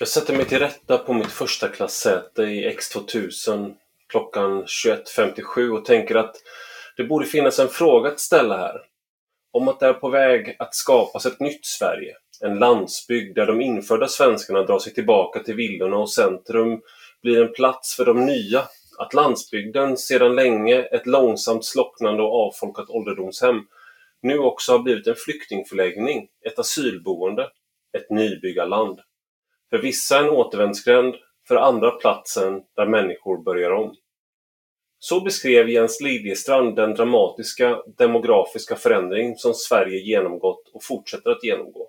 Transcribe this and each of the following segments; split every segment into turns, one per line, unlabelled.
Jag sätter mig till rätta på mitt första klassäte i X2000 klockan 21.57 och tänker att det borde finnas en fråga att ställa här. Om att det är på väg att skapas ett nytt Sverige. En landsbygd där de infödda svenskarna drar sig tillbaka till villorna och centrum blir en plats för de nya. Att landsbygden, sedan länge ett långsamt slocknande och avfolkat ålderdomshem, nu också har blivit en flyktingförläggning, ett asylboende, ett nybyggarland. För vissa en återvändsgränd, för andra platsen där människor börjar om. Så beskrev Jens Liljestrand den dramatiska demografiska förändring som Sverige genomgått och fortsätter att genomgå.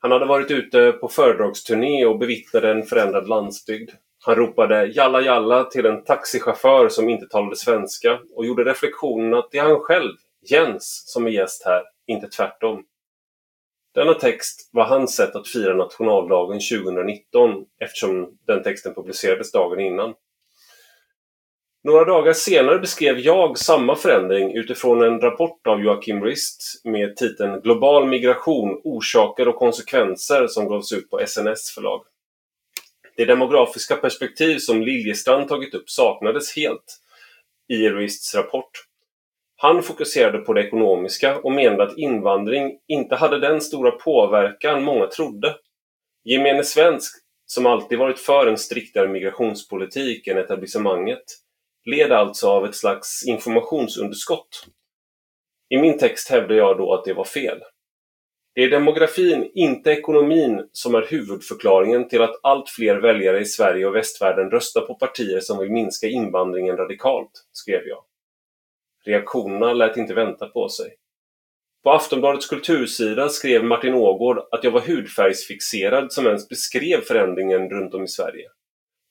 Han hade varit ute på föredragsturné och bevittnade en förändrad landsbygd. Han ropade ”jalla jalla” till en taxichaufför som inte talade svenska och gjorde reflektionen att det är han själv, Jens, som är gäst här, inte tvärtom. Denna text var hans sätt att fira nationaldagen 2019 eftersom den texten publicerades dagen innan. Några dagar senare beskrev jag samma förändring utifrån en rapport av Joakim Rist med titeln Global migration, orsaker och konsekvenser som gavs ut på SNS förlag. Det demografiska perspektiv som Liljestrand tagit upp saknades helt i Rists rapport. Han fokuserade på det ekonomiska och menade att invandring inte hade den stora påverkan många trodde. Gemene svensk, som alltid varit för en striktare migrationspolitik än etablissemanget, led alltså av ett slags informationsunderskott. I min text hävdar jag då att det var fel. Det är demografin, inte ekonomin, som är huvudförklaringen till att allt fler väljare i Sverige och västvärlden röstar på partier som vill minska invandringen radikalt, skrev jag. Reaktionerna lät inte vänta på sig. På Aftonbladets kultursida skrev Martin Ågård att jag var hudfärgsfixerad som ens beskrev förändringen runt om i Sverige.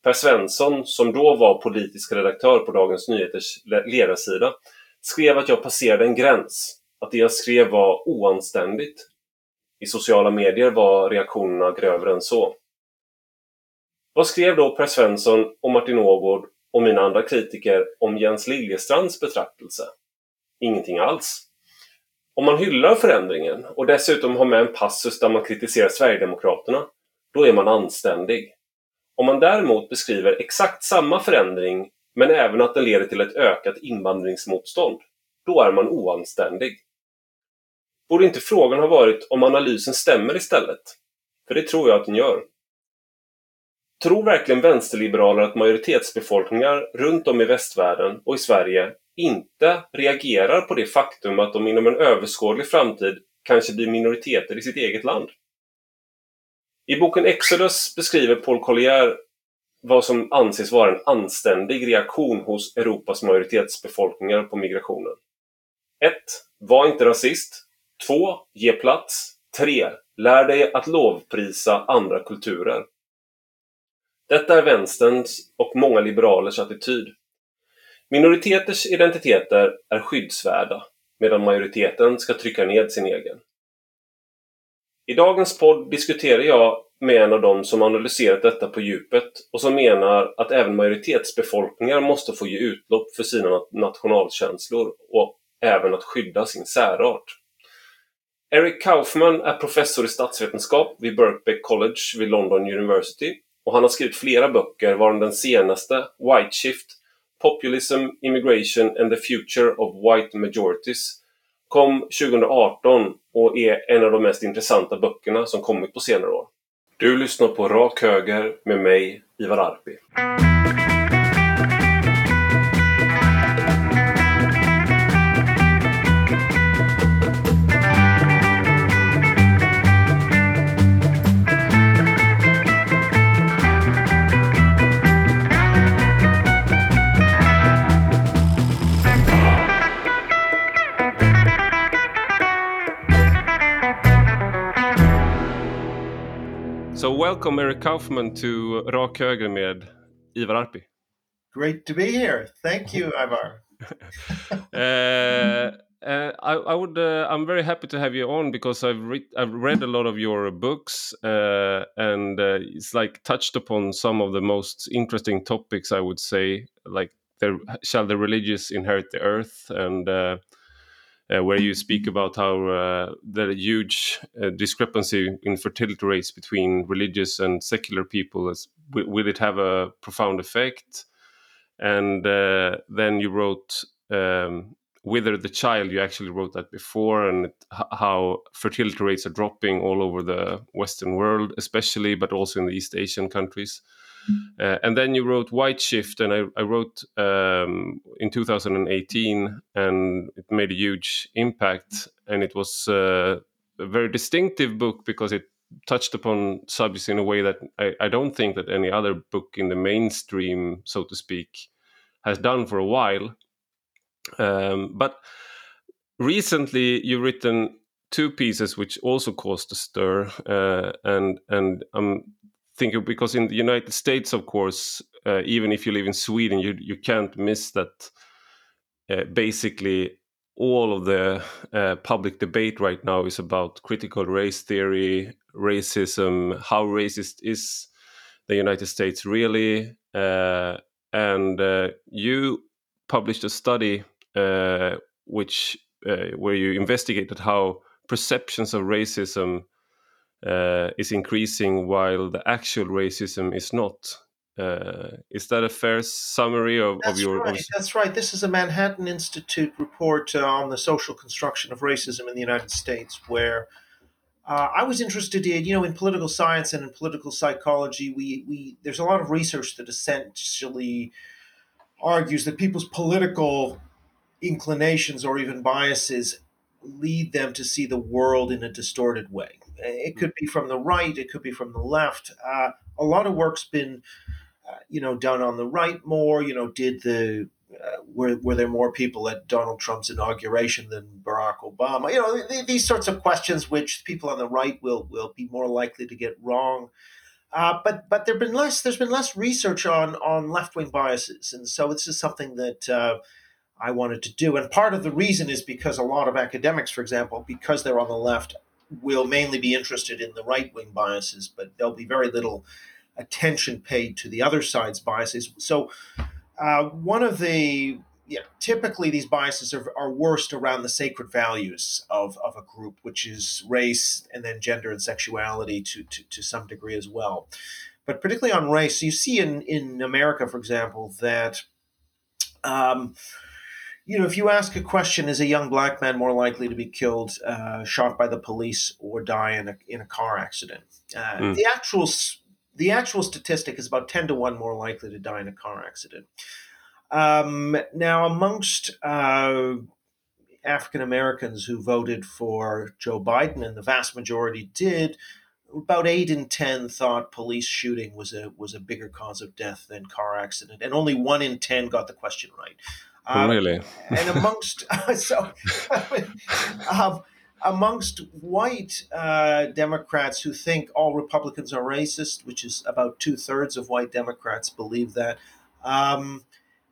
Per Svensson, som då var politisk redaktör på Dagens Nyheters ledarsida, skrev att jag passerade en gräns, att det jag skrev var oanständigt. I sociala medier var reaktionerna grövre än så. Vad skrev då Per Svensson och Martin Ågård och mina andra kritiker om Jens Liljestrands betraktelse? Ingenting alls. Om man hyllar förändringen och dessutom har med en passus där man kritiserar Sverigedemokraterna, då är man anständig. Om man däremot beskriver exakt samma förändring men även att den leder till ett ökat invandringsmotstånd, då är man oanständig. Borde inte frågan ha varit om analysen stämmer istället? För det tror jag att den gör. Tror verkligen vänsterliberaler att majoritetsbefolkningar runt om i västvärlden och i Sverige inte reagerar på det faktum att de inom en överskådlig framtid kanske blir minoriteter i sitt eget land? I boken Exodus beskriver Paul Collier vad som anses vara en anständig reaktion hos Europas majoritetsbefolkningar på migrationen. 1. Var inte rasist. 2. Ge plats. 3. Lär dig att lovprisa andra kulturer. Detta är vänsterns och många liberalers attityd. Minoriteters identiteter är skyddsvärda, medan majoriteten ska trycka ned sin egen. I dagens podd diskuterar jag med en av dem som analyserat detta på djupet och som menar att även majoritetsbefolkningar måste få ge utlopp för sina nationalkänslor och även att skydda sin särart. Eric Kaufman är professor i statsvetenskap vid Birkbeck College vid London University och han har skrivit flera böcker varav den senaste, White Shift, Populism, Immigration and the Future of White Majorities kom 2018 och är en av de mest intressanta böckerna som kommit på senare år. Du lyssnar på Rak Höger med mig, Ivar Arpi. Welcome Eric Kaufman to Rak Höger med Ivar Arpi.
Great to be here. Thank you, Ivar.
uh, uh, I, I, would. Uh, I'm very happy to have you on because I've read. I've read a lot of your books, uh, and uh, it's like touched upon some of the most interesting topics. I would say, like the, shall the religious inherit the earth, and uh, where you speak about how uh, the huge uh, discrepancy in fertility rates between religious and secular people is, will it have a profound effect? And uh, then you wrote um, Whither the Child, you actually wrote that before, and it, how fertility rates are dropping all over the Western world, especially, but also in the East Asian countries. Uh, and then you wrote White Shift, and I, I wrote um, in 2018, and it made a huge impact. And it was uh, a very distinctive book because it touched upon subjects in a way that I, I, don't think that any other book in the mainstream, so to speak, has done for a while. Um, but recently, you've written two pieces which also caused a stir, uh, and and I'm thinking because in the United States, of course, uh, even if you live in Sweden, you you can't miss that. Uh, basically, all of the uh, public debate right now is about critical race theory, racism, how racist is the United States really, uh, and uh, you published a study uh, which where you investigated how perceptions of racism is increasing while the actual racism is not. Uh, is that a fair summary of,
That's
of your?
Right.
Of...
That's right. This is a Manhattan Institute report uh, on the social construction of racism in the United States, where uh, I was interested in, you know, in political science and in political psychology. We we there's a lot of research that essentially argues that people's political inclinations or even biases lead them to see the world in a distorted way. It could be from the right, it could be from the left. Uh, a lot of work's been, uh, you know, done on the right more. You know, did the uh, were were there more people at Donald Trump's inauguration than Barack Obama? You know, th- these sorts of questions which people on the right will will be more likely to get wrong. Uh, but but there've been less. There's been less research on on left wing biases, and so this is something that uh, I wanted to do. And part of the reason is because a lot of academics, for example, because they're on the left, will mainly be interested in the right wing biases, but there'll be very little attention paid to the other side's biases. So, uh, one of the yeah, typically these biases are, are worst around the sacred values of, of a group, which is race and then gender and sexuality to, to, to some degree as well. But particularly on race, you see in, in America, for example, that um, you know, if you ask a question, is a young black man more likely to be killed, uh, shot by the police, or die in a in a car accident? Uh, mm. The actual the actual statistic is about ten to one more likely to die in a car accident. Um, now, amongst uh, African Americans who voted for Joe Biden, and the vast majority did, about eight in ten thought police shooting was a was a bigger cause of death than car accident, and only one in ten got the question right.
Um, really?
and amongst so um, amongst white uh, Democrats who think all Republicans are racist, which is about two thirds of white Democrats believe that. Um,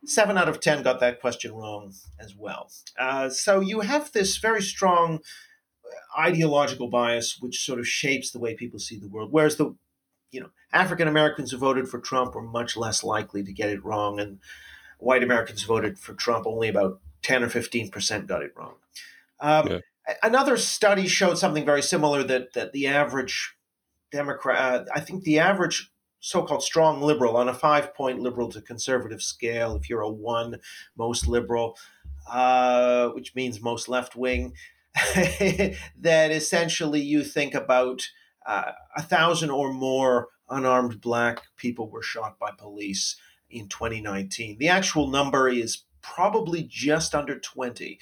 seven out of ten got that question wrong as well. Uh, so you have this very strong ideological bias, which sort of shapes the way people see the world. Whereas the you know African Americans who voted for Trump were much less likely to get it wrong, and white Americans voted for Trump, only about 10 or 15% got it wrong. Um, yeah. Another study showed something very similar that, that the average Democrat, uh, I think the average so called strong liberal on a five point liberal to conservative scale, if you're a one, most liberal, uh, which means most left wing, that essentially you think about uh, a thousand or more unarmed black people were shot by police in 2019. The actual number is probably just under 20.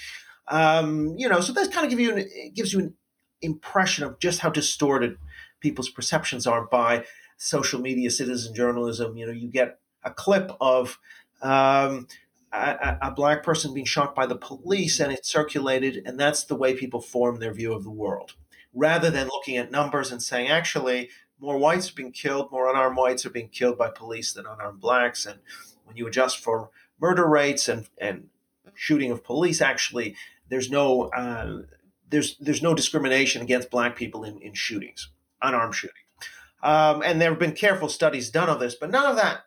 Um, you know, so that kind of give you an, gives you an impression of just how distorted people's perceptions are by social media, citizen journalism. You know, you get a clip of um, a, a, black person being shot by the police and it's circulated, and that's the way people form their view of the world. Rather than looking at numbers and saying, actually, more whites are being killed, more unarmed whites are being killed by police than unarmed blacks. And when you adjust for murder rates and, and shooting of police, actually, there's no uh, there's there's no discrimination against black people in, in shootings, unarmed shootings. Um, and there have been careful studies done of this, but none of that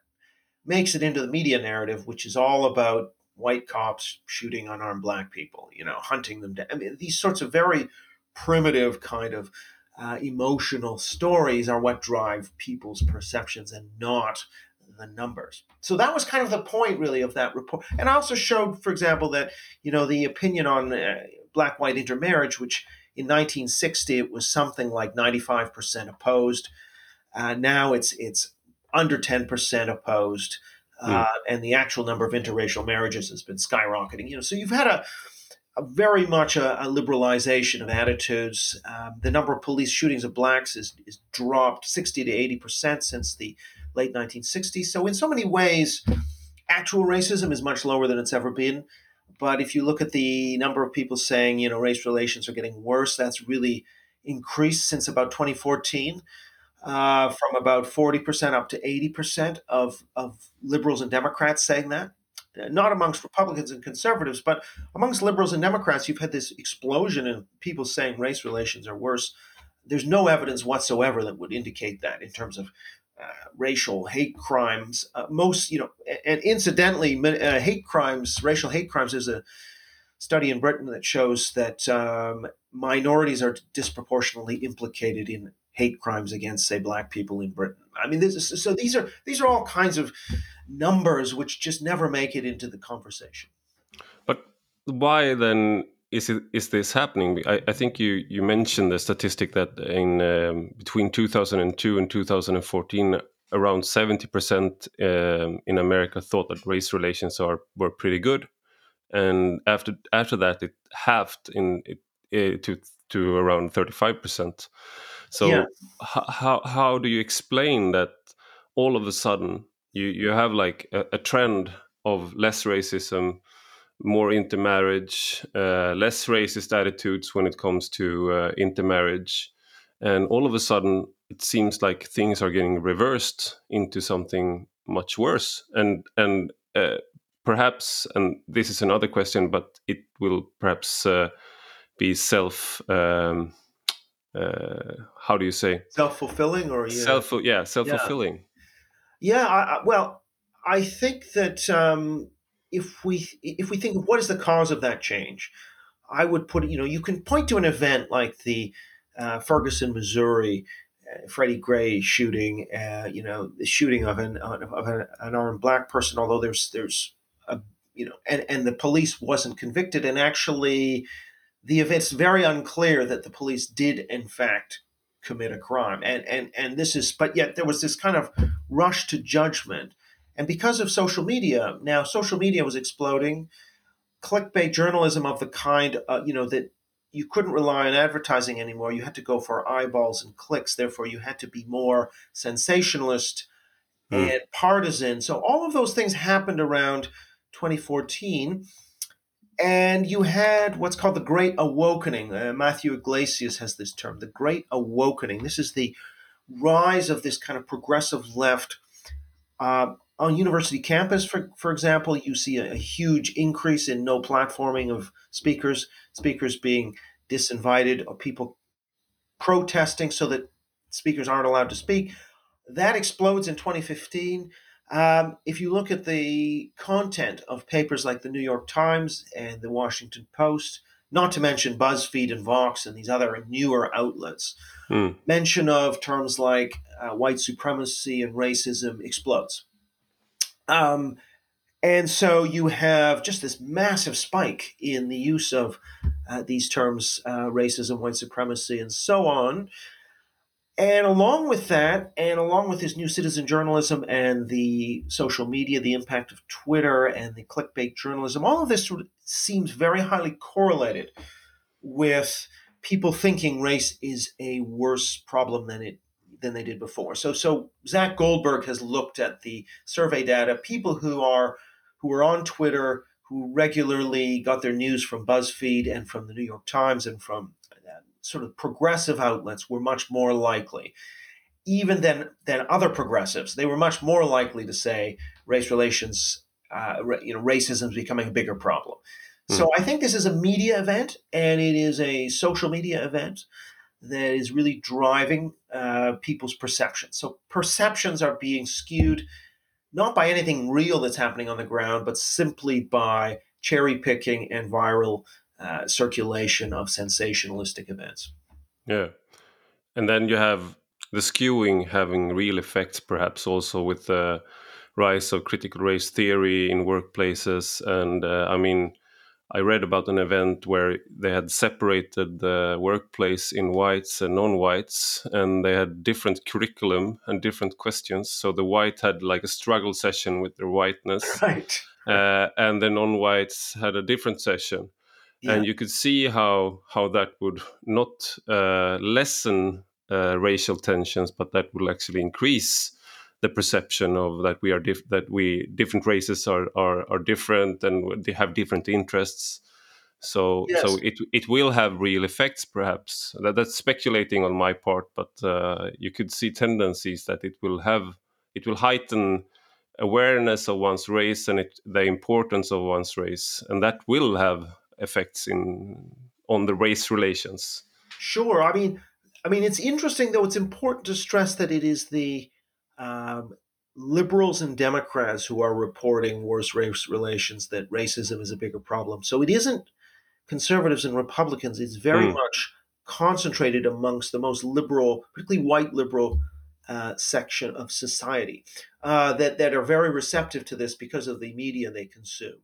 makes it into the media narrative, which is all about white cops shooting unarmed black people, you know, hunting them down. I mean, these sorts of very primitive kind of uh, emotional stories are what drive people's perceptions and not the numbers. So that was kind of the point, really, of that report. And I also showed, for example, that you know the opinion on uh, black-white intermarriage, which in 1960 it was something like 95% opposed. Uh, now it's it's under 10% opposed, uh, mm. and the actual number of interracial marriages has been skyrocketing. You know, so you've had a, a very much a, a, liberalization of attitudes. Um, the number of police shootings of blacks is, is dropped 60 to 80% since the late 1960s. So in so many ways, actual racism is much lower than it's ever been. But if you look at the number of people saying, you know, race relations are getting worse, that's really increased since about 2014 uh, from about 40% up to 80% of, of liberals and Democrats saying that. Not amongst Republicans and conservatives, but amongst liberals and Democrats, you've had this explosion in people saying race relations are worse. There's no evidence whatsoever that would indicate that in terms of uh, racial hate crimes. Uh, most, you know, and incidentally, uh, hate crimes, racial hate crimes, is a study in Britain that shows that um, minorities are disproportionately implicated in hate crimes against, say, black people in Britain. I mean, is, so these are these are all kinds of numbers which just never make it into the conversation.
But why then is it is this happening? I, I think you you mentioned the statistic that in um, between 2002 and 2014, around 70 percent um, in America thought that race relations are were pretty good, and after after that it halved in it, uh, to to around 35 percent. So yeah. how how do you explain that all of a sudden you you have like a, a trend of less racism, more intermarriage, uh, less racist attitudes when it comes to uh, intermarriage, and all of a sudden it seems like things are getting reversed into something much worse, and and uh, perhaps, and this is another question, but it will perhaps uh, be self. Um, uh, how do you say
self-fulfilling or
yeah. self yeah self-fulfilling
yeah, yeah I, well i think that um, if we if we think of what is the cause of that change i would put you know you can point to an event like the uh, ferguson missouri uh, freddie gray shooting uh, you know the shooting of an of an, an armed black person although there's there's a you know and and the police wasn't convicted and actually the event's very unclear that the police did in fact commit a crime. And and and this is but yet there was this kind of rush to judgment. And because of social media now social media was exploding. Clickbait journalism of the kind uh, you know that you couldn't rely on advertising anymore. You had to go for eyeballs and clicks. Therefore you had to be more sensationalist mm. and partisan. So all of those things happened around 2014 and you had what's called the Great Awakening. Uh, Matthew Yglesias has this term, the Great Awakening. This is the rise of this kind of progressive left. Uh, on university campus, for, for example, you see a, a, huge increase in no platforming of speakers, speakers being disinvited, or people protesting so that speakers aren't allowed to speak. That explodes in 2015. Um, if you look at the content of papers like the New York Times and the Washington Post, not to mention BuzzFeed and Vox and these other newer outlets, mm. mention of terms like uh, white supremacy and racism explodes. Um, and so you have just this massive spike in the use of uh, these terms, uh, racism, white supremacy, and so on. And along with that, and along with his new citizen journalism and the social media, the impact of Twitter and the clickbait journalism, all of this sort of seems very highly correlated with people thinking race is a worse problem than it than they did before. So so Zach Goldberg has looked at the survey data. People who are who are on Twitter, who regularly got their news from BuzzFeed and from the New York Times and from sort of progressive outlets were much more likely, even than than other progressives. They were much more likely to say race relations, uh, you know, racism is becoming a bigger problem. Mm. So I think this is a media event, and it is a social media event that is really driving uh, people's perceptions. So perceptions are being skewed not by anything real that's happening on the ground, but simply by cherry picking and viral uh, circulation of sensationalistic events.
Yeah. And then you have the skewing having real effects, perhaps also with the rise of critical race theory in workplaces. And uh, I mean, I read about an event where they had separated the workplace in whites and non-whites, and they had different curriculum and different questions. So the white had like a struggle session with their whiteness,
right?
Uh, and the non-whites had a different session, yeah. and you could see how how that would not uh, lessen uh, racial tensions, but that will actually increase the perception of that we are diff- that we different races are, are are different and they have different interests. So yes. so it it will have real effects, perhaps. That, that's speculating on my part, but uh, you could see tendencies that it will have it will heighten awareness of one's race and it, the importance of one's race, and that will have effects in on the race relations.
Sure, I mean, I mean, it's interesting though. It's important to stress that it is the um, liberals and Democrats who are reporting worse race relations that racism is a bigger problem. So it isn't conservatives and Republicans. It's very mm. much concentrated amongst the most liberal, particularly white liberal uh, section of society uh, that that are very receptive to this because of the media they consume.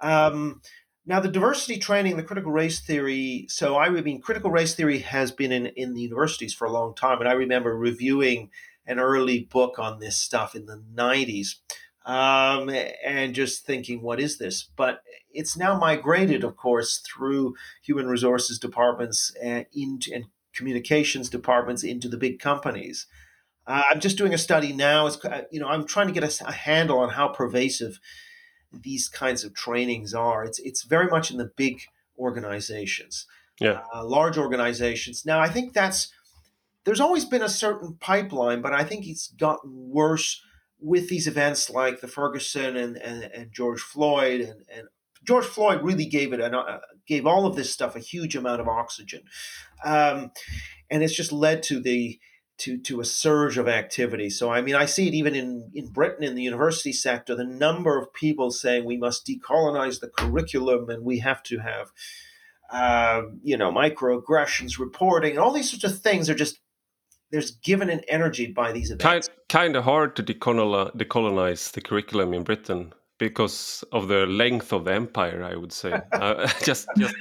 Um, now, the diversity training, the critical race theory. So, I mean, critical race theory has been in, in the universities for a long time. And I remember reviewing an early book on this stuff in the 90s um, and just thinking, what is this? But it's now migrated, of course, through human resources departments and, into, and communications departments into the big companies. Uh, I'm just doing a study now. It's, you know, I'm trying to get a, a handle on how pervasive these kinds of trainings are. It's it's very much in the big organizations,
yeah,
uh, large organizations. Now, I think that's there's always been a certain pipeline, but I think it's gotten worse with these events like the Ferguson and, and, and George Floyd and, and George Floyd really gave it an, uh, gave all of this stuff a huge amount of oxygen, um, and it's just led to the to to a surge of activity. So I mean, I see it even in in Britain in the university sector. The number of people saying we must decolonize the curriculum and we have to have, uh, you know, microaggressions reporting and all these sorts of things are just there's given an energy by these events.
Kind kind of hard to decolonize, decolonize the curriculum in Britain because of the length of the empire i would say uh, just just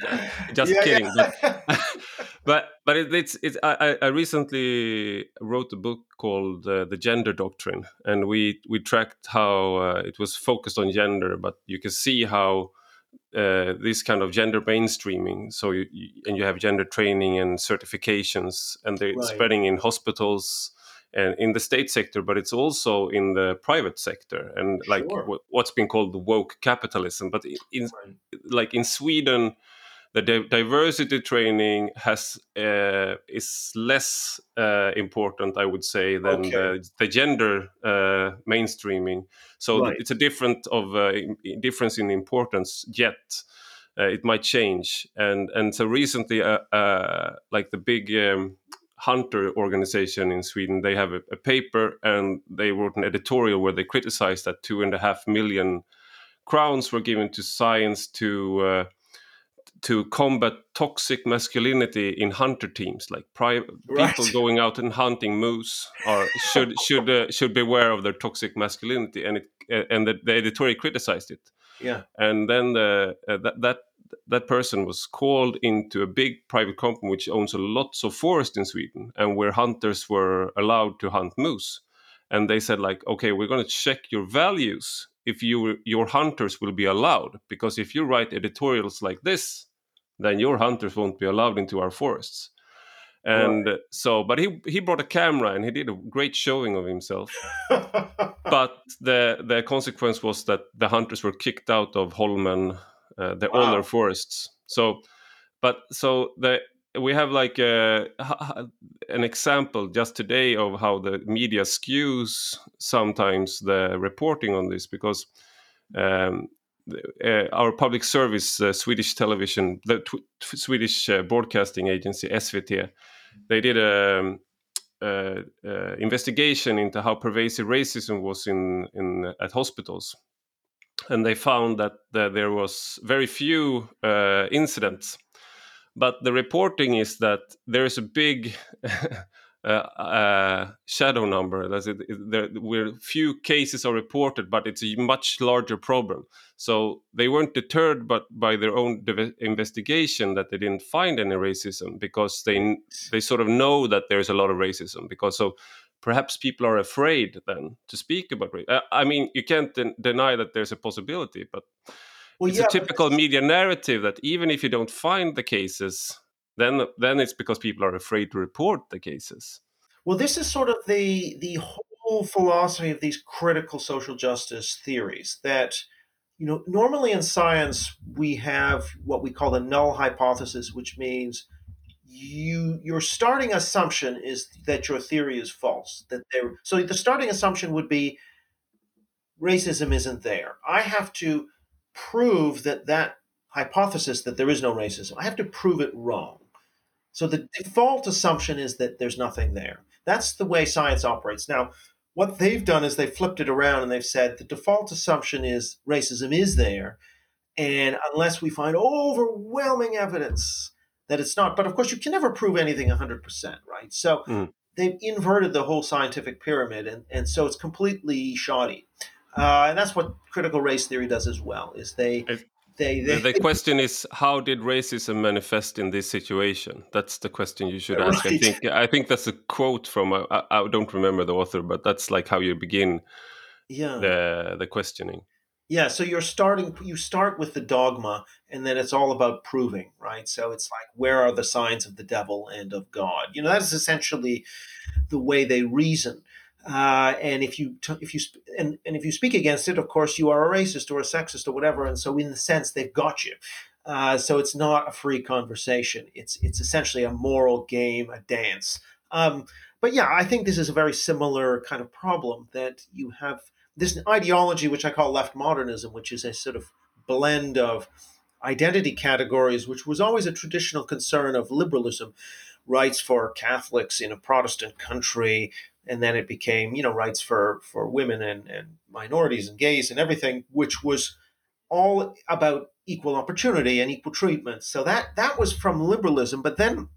just yeah, kidding yeah. but, but it, it's it's I, I recently wrote a book called uh, the gender doctrine and we we tracked how uh, it was focused on gender but you can see how uh, this kind of gender mainstreaming so you, you, and you have gender training and certifications and they're right. spreading in hospitals and in the state sector, but it's also in the private sector and like sure. what's been called the woke capitalism. But in, right. like in Sweden, the diversity training has uh, is less uh, important, I would say, than okay. the, the, gender uh, mainstreaming. So right. it's a different of uh, difference in importance. Yet uh, it might change, and and so recently, uh, like the big. Um, hunter organization in Sweden, they have a, a, paper and they wrote an editorial where they criticized that two and a half million crowns were given to science to uh, to combat toxic masculinity in hunter teams, like right. people going out and hunting moose are should should uh, should beware of their toxic masculinity, and it and the, the editorial criticized it.
Yeah,
and then the, uh, that that that person was called into a big private company which owns a lots of forest in Sweden and where hunters were allowed to hunt moose. And they said like, okay, we're going to check your values if you your hunters will be allowed because if you write editorials like this, then your hunters won't be allowed into our forests. And right. so, but he he brought a camera and he did a great showing of himself. but the the consequence was that the hunters were kicked out of Holmen uh, the wow. older forests. So, but so the we have like a, an example just today of how the media skews sometimes the reporting on this because um, uh, our public service uh, Swedish television, the Swedish uh, broadcasting agency SVT, they did a, uh, uh, investigation into how pervasive racism was in, in at hospitals, and they found that there was very few uh, incidents. But the reporting is that there is a big uh, uh, shadow number. That's it, there were few cases are reported, but it's a much larger problem. So they weren't deterred, but by their own investigation that they didn't find any racism because they they sort of know that there's a lot of racism because so perhaps people are afraid then to speak about race. Uh, I mean, you can't den deny that there's a possibility, but well, it's yeah, a typical media narrative that even if you don't find the cases then then it's because people are afraid to report the cases.
Well, this is sort of the the whole philosophy of these critical social justice theories that you know normally in science we have what we call the null hypothesis which means you your starting assumption is that your theory is false that there so the starting assumption would be racism isn't there i have to prove that that hypothesis that there is no racism i have to prove it wrong so the default assumption is that there's nothing there. That's the way science operates. Now, what they've done is they've flipped it around and they've said the default assumption is racism is there. And unless we find overwhelming evidence that it's not, but of course, you can never prove anything 100%, right? So mm. they've inverted the whole scientific pyramid. And, and so it's completely shoddy. Uh, and that's what critical race theory does as well is they
they, they, the question is how did racism manifest in this situation? That's the question you should ask. Right. i think i think that's a quote from uh, I, I don't remember the author but that's like how you begin yeah. the the questioning.
Yeah so you're starting you start with the dogma and then it's all about proving right? So it's like where are the signs of the devil and of god? You know that is essentially the way they reason uh, and if you t- if you sp- and, and if you speak against it, of course you are a racist or a sexist or whatever. And so in the sense they've got you. Uh, so it's not a free conversation. It's it's essentially a moral game, a dance. Um, but yeah, I think this is a very similar kind of problem that you have this ideology, which I call left modernism, which is a sort of blend of identity categories, which was always a traditional concern of liberalism, rights for Catholics in a Protestant country, and then it became you know rights for for women and, and minorities and gays and everything which was all about equal opportunity and equal treatment. So that that was from liberalism but then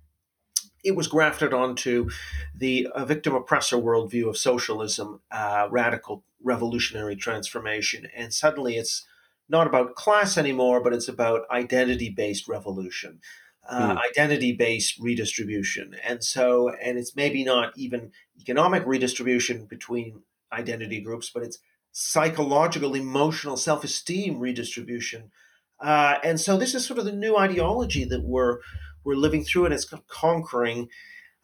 it was grafted onto the uh, victim oppressor worldview of socialism uh, radical revolutionary transformation. And suddenly it's not about class anymore but it's about identity based revolution uh, mm. identity based redistribution. And so, and it's maybe not even economic redistribution between identity groups, but it's psychological, emotional, self esteem redistribution. Uh, and so, this is sort of the new ideology that we're we're living through, and it's conquering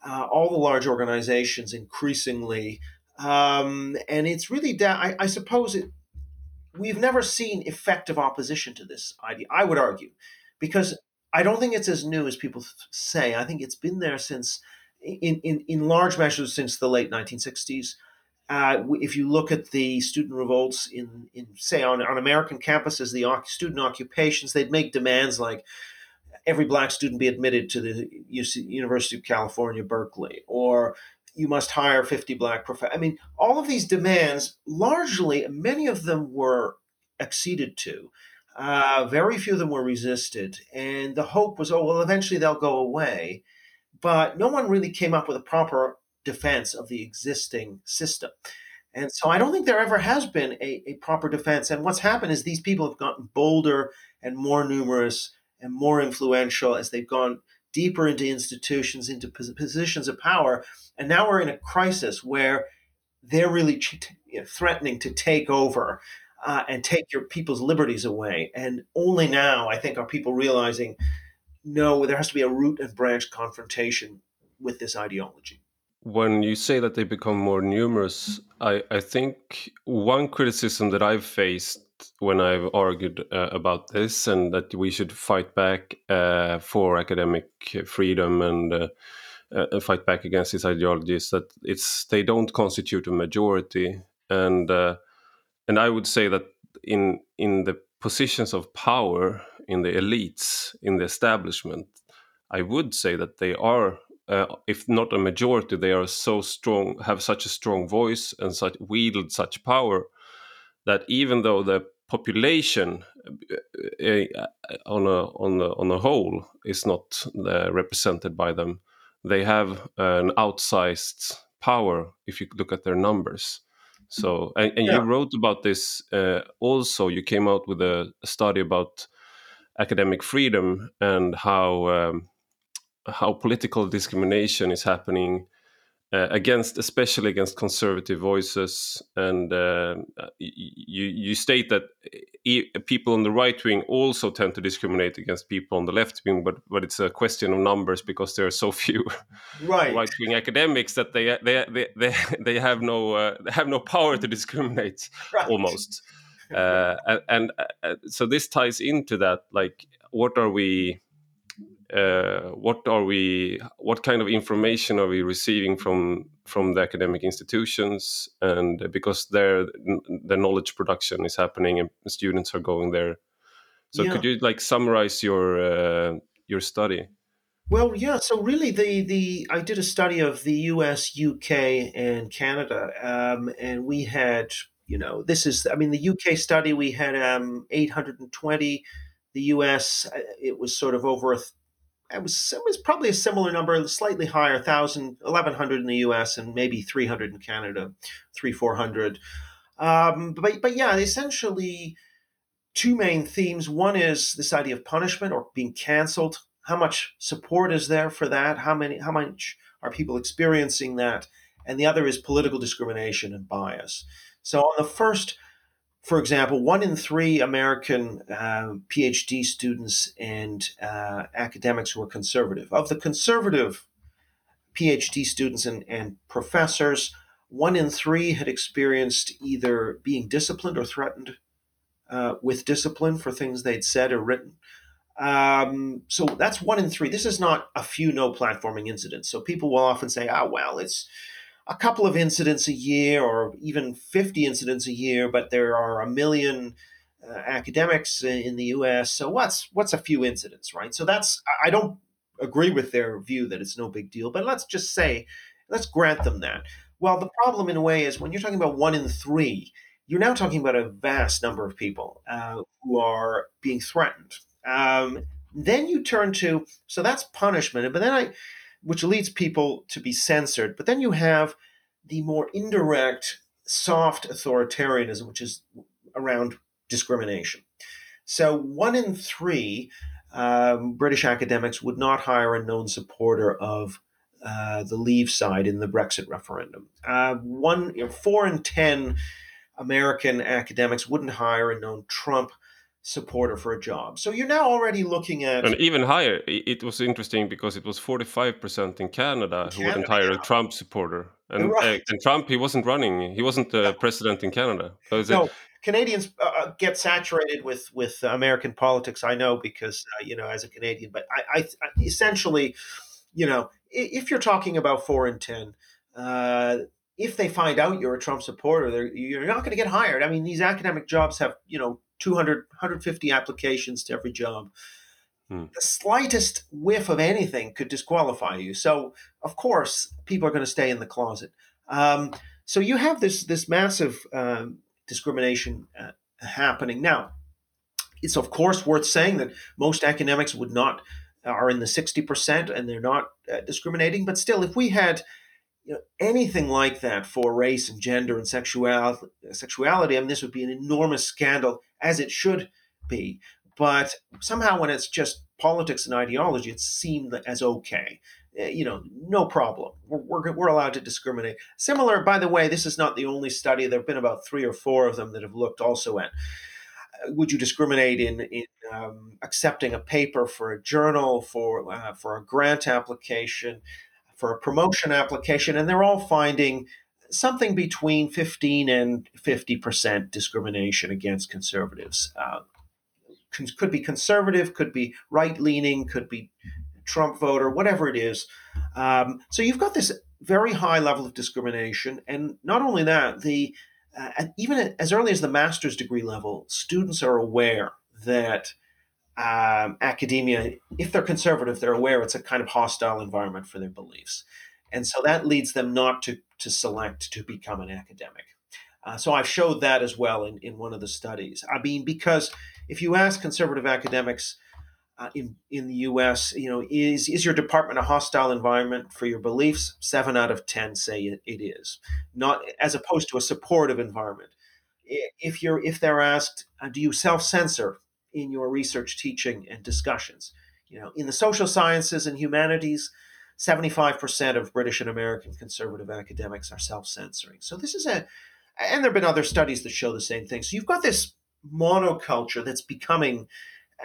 uh, all the large organizations increasingly. Um, and it's really, da- I, I suppose, it, we've never seen effective opposition to this idea. I would argue, because I don't think it's as new as people say. I think it's been there since, in, in, in large measures, since the late 1960s. Uh, if you look at the student revolts in, in say, on, on American campuses, the student occupations, they'd make demands like every black student be admitted to the University of California, Berkeley, or you must hire 50 black professors. I mean, all of these demands, largely, many of them were acceded to. Uh, very few of them were resisted. And the hope was, oh, well, eventually they'll go away. But no one really came up with a proper defense of the existing system. And so I don't think there ever has been a, a proper defense. And what's happened is these people have gotten bolder and more numerous and more influential as they've gone deeper into institutions, into positions of power. And now we're in a crisis where they're really threatening to take over uh, and take your people's liberties away. And only now, I think, are people realizing no, there has to be a root and branch confrontation with this ideology.
When you say that they become more numerous, I, I think one criticism that I've faced when I've argued uh, about this and that we should fight back uh, for academic freedom and uh, uh fight back against this ideology is that it's they don't constitute a majority and uh, and I would say that in in the positions of power in the elites in the establishment, I would say that they are uh, if not a majority, they are so strong, have such a strong voice and such wield such power that even though the population uh, uh, on a on a on a whole is not uh, represented by them, they have an outsized power if you look at their numbers. So, and, and yeah. you wrote about this uh, also. You came out with a, study about academic freedom and how um, how political discrimination is happening uh, against, especially against conservative voices. And uh, you you state that e people on the right wing also tend to discriminate against people on the left wing, but but it's a question of numbers because there are so few
right,
right wing academics that they they they they, they have no uh, they have no power to discriminate right. almost. Uh, and, and uh, so this ties into that. Like, what are we? Uh, what are we what kind of information are we receiving from from the academic institutions? And because their the knowledge production is happening and students are going there. So yeah. could you like summarize your uh, your study?
Well yeah so really the the i did a study of the us uk and canada um, and we had you know this is i mean the uk study we had um, 820 the us uh, it was sort of over a it was, it was probably a similar number, slightly higher, 1,000, 1,100 in the US and maybe 300 in Canada, three, 400. Um, but, but yeah, essentially two main themes. One is this idea of punishment or being canceled. How much support is there for that? How many, how much are people experiencing that? And the other is political discrimination and bias. So on the first, for example, one in three American uh, PhD students and uh, academics who are conservative. Of the conservative PhD students and, and professors, one in three had experienced either being disciplined or threatened uh, with discipline for things they'd said or written. Um, so that's one in three. This is not a few no platforming incidents. So people will often say, "Ah, oh, well, it's a couple of incidents a year or even 50 incidents a year, but there are a million uh, academics in the US. So what's what's a few incidents, right? So that's I don't agree with their view that it's no big deal, but let's just say let's grant them that. Well, the problem in a way is when you're talking about one in three, you're now talking about a vast number of people uh, who are being threatened. Um, then you turn to so that's punishment, but then I which leads people to be censored. But then you have the more indirect, soft authoritarianism, which is around discrimination. So one in three um, British academics would not hire a known supporter of uh, the Leave side in the Brexit referendum. Uh, one, you know, four in ten American academics wouldn't hire a known Trump supporter for a job. So you're now already looking at
and even higher. It was interesting because it was 45% in Canada, Canada who wouldn't hire yeah. a Trump supporter, and right. uh, and Trump he wasn't running, he wasn't the president in Canada.
So no. Canadians uh, uh, get saturated with with American politics. I know because uh, you know as a Canadian, but I, I, I, essentially, you know, if you're talking about four and ten. Uh, if they find out you're a Trump supporter, you're not going to get hired. I mean, these academic jobs have, you know, 200, 150 applications to every job. Hmm. The slightest whiff of anything could disqualify you. So, of course, people are going to stay in the closet. Um, so you have this this massive um, discrimination uh, happening now. It's of course worth saying that most academics would not are in the sixty percent, and they're not uh, discriminating. But still, if we had you know, anything like that for race and gender and sexuality, sexuality, I mean, this would be an enormous scandal, as it should be. But somehow, when it's just politics and ideology, it's seen as okay. Eh, you know, no problem. We're, we're, we're allowed to discriminate. Similar, by the way, this is not the only study. There have been about three or four of them that have looked also at uh, would you discriminate in, in um, accepting a paper for a journal, for, uh, for a grant application, for a promotion application, and they're all finding something between 15 and 50% discrimination against conservatives. Uh, could be conservative, could be right leaning, could be Trump voter, whatever it is. Um, so you've got this very high level of discrimination. And not only that, the uh, even as early as the master's degree level, students are aware that um, academia, if they're conservative, they're aware it's a kind of hostile environment for their beliefs. And so that leads them not to, to select to become an academic. Uh, so I've showed that as well in, in one of the studies. I mean, because if you ask conservative academics uh, in, in the US, you know, is, is your department a hostile environment for your beliefs? Seven out of 10 say it, it is, not as opposed to a supportive environment. If you're if they're asked, uh, do you self-censor in your research, teaching, and discussions? You know, in the social sciences and humanities, 75% of British and American conservative academics are self censoring. So, this is a, and there have been other studies that show the same thing. So, you've got this monoculture that's becoming,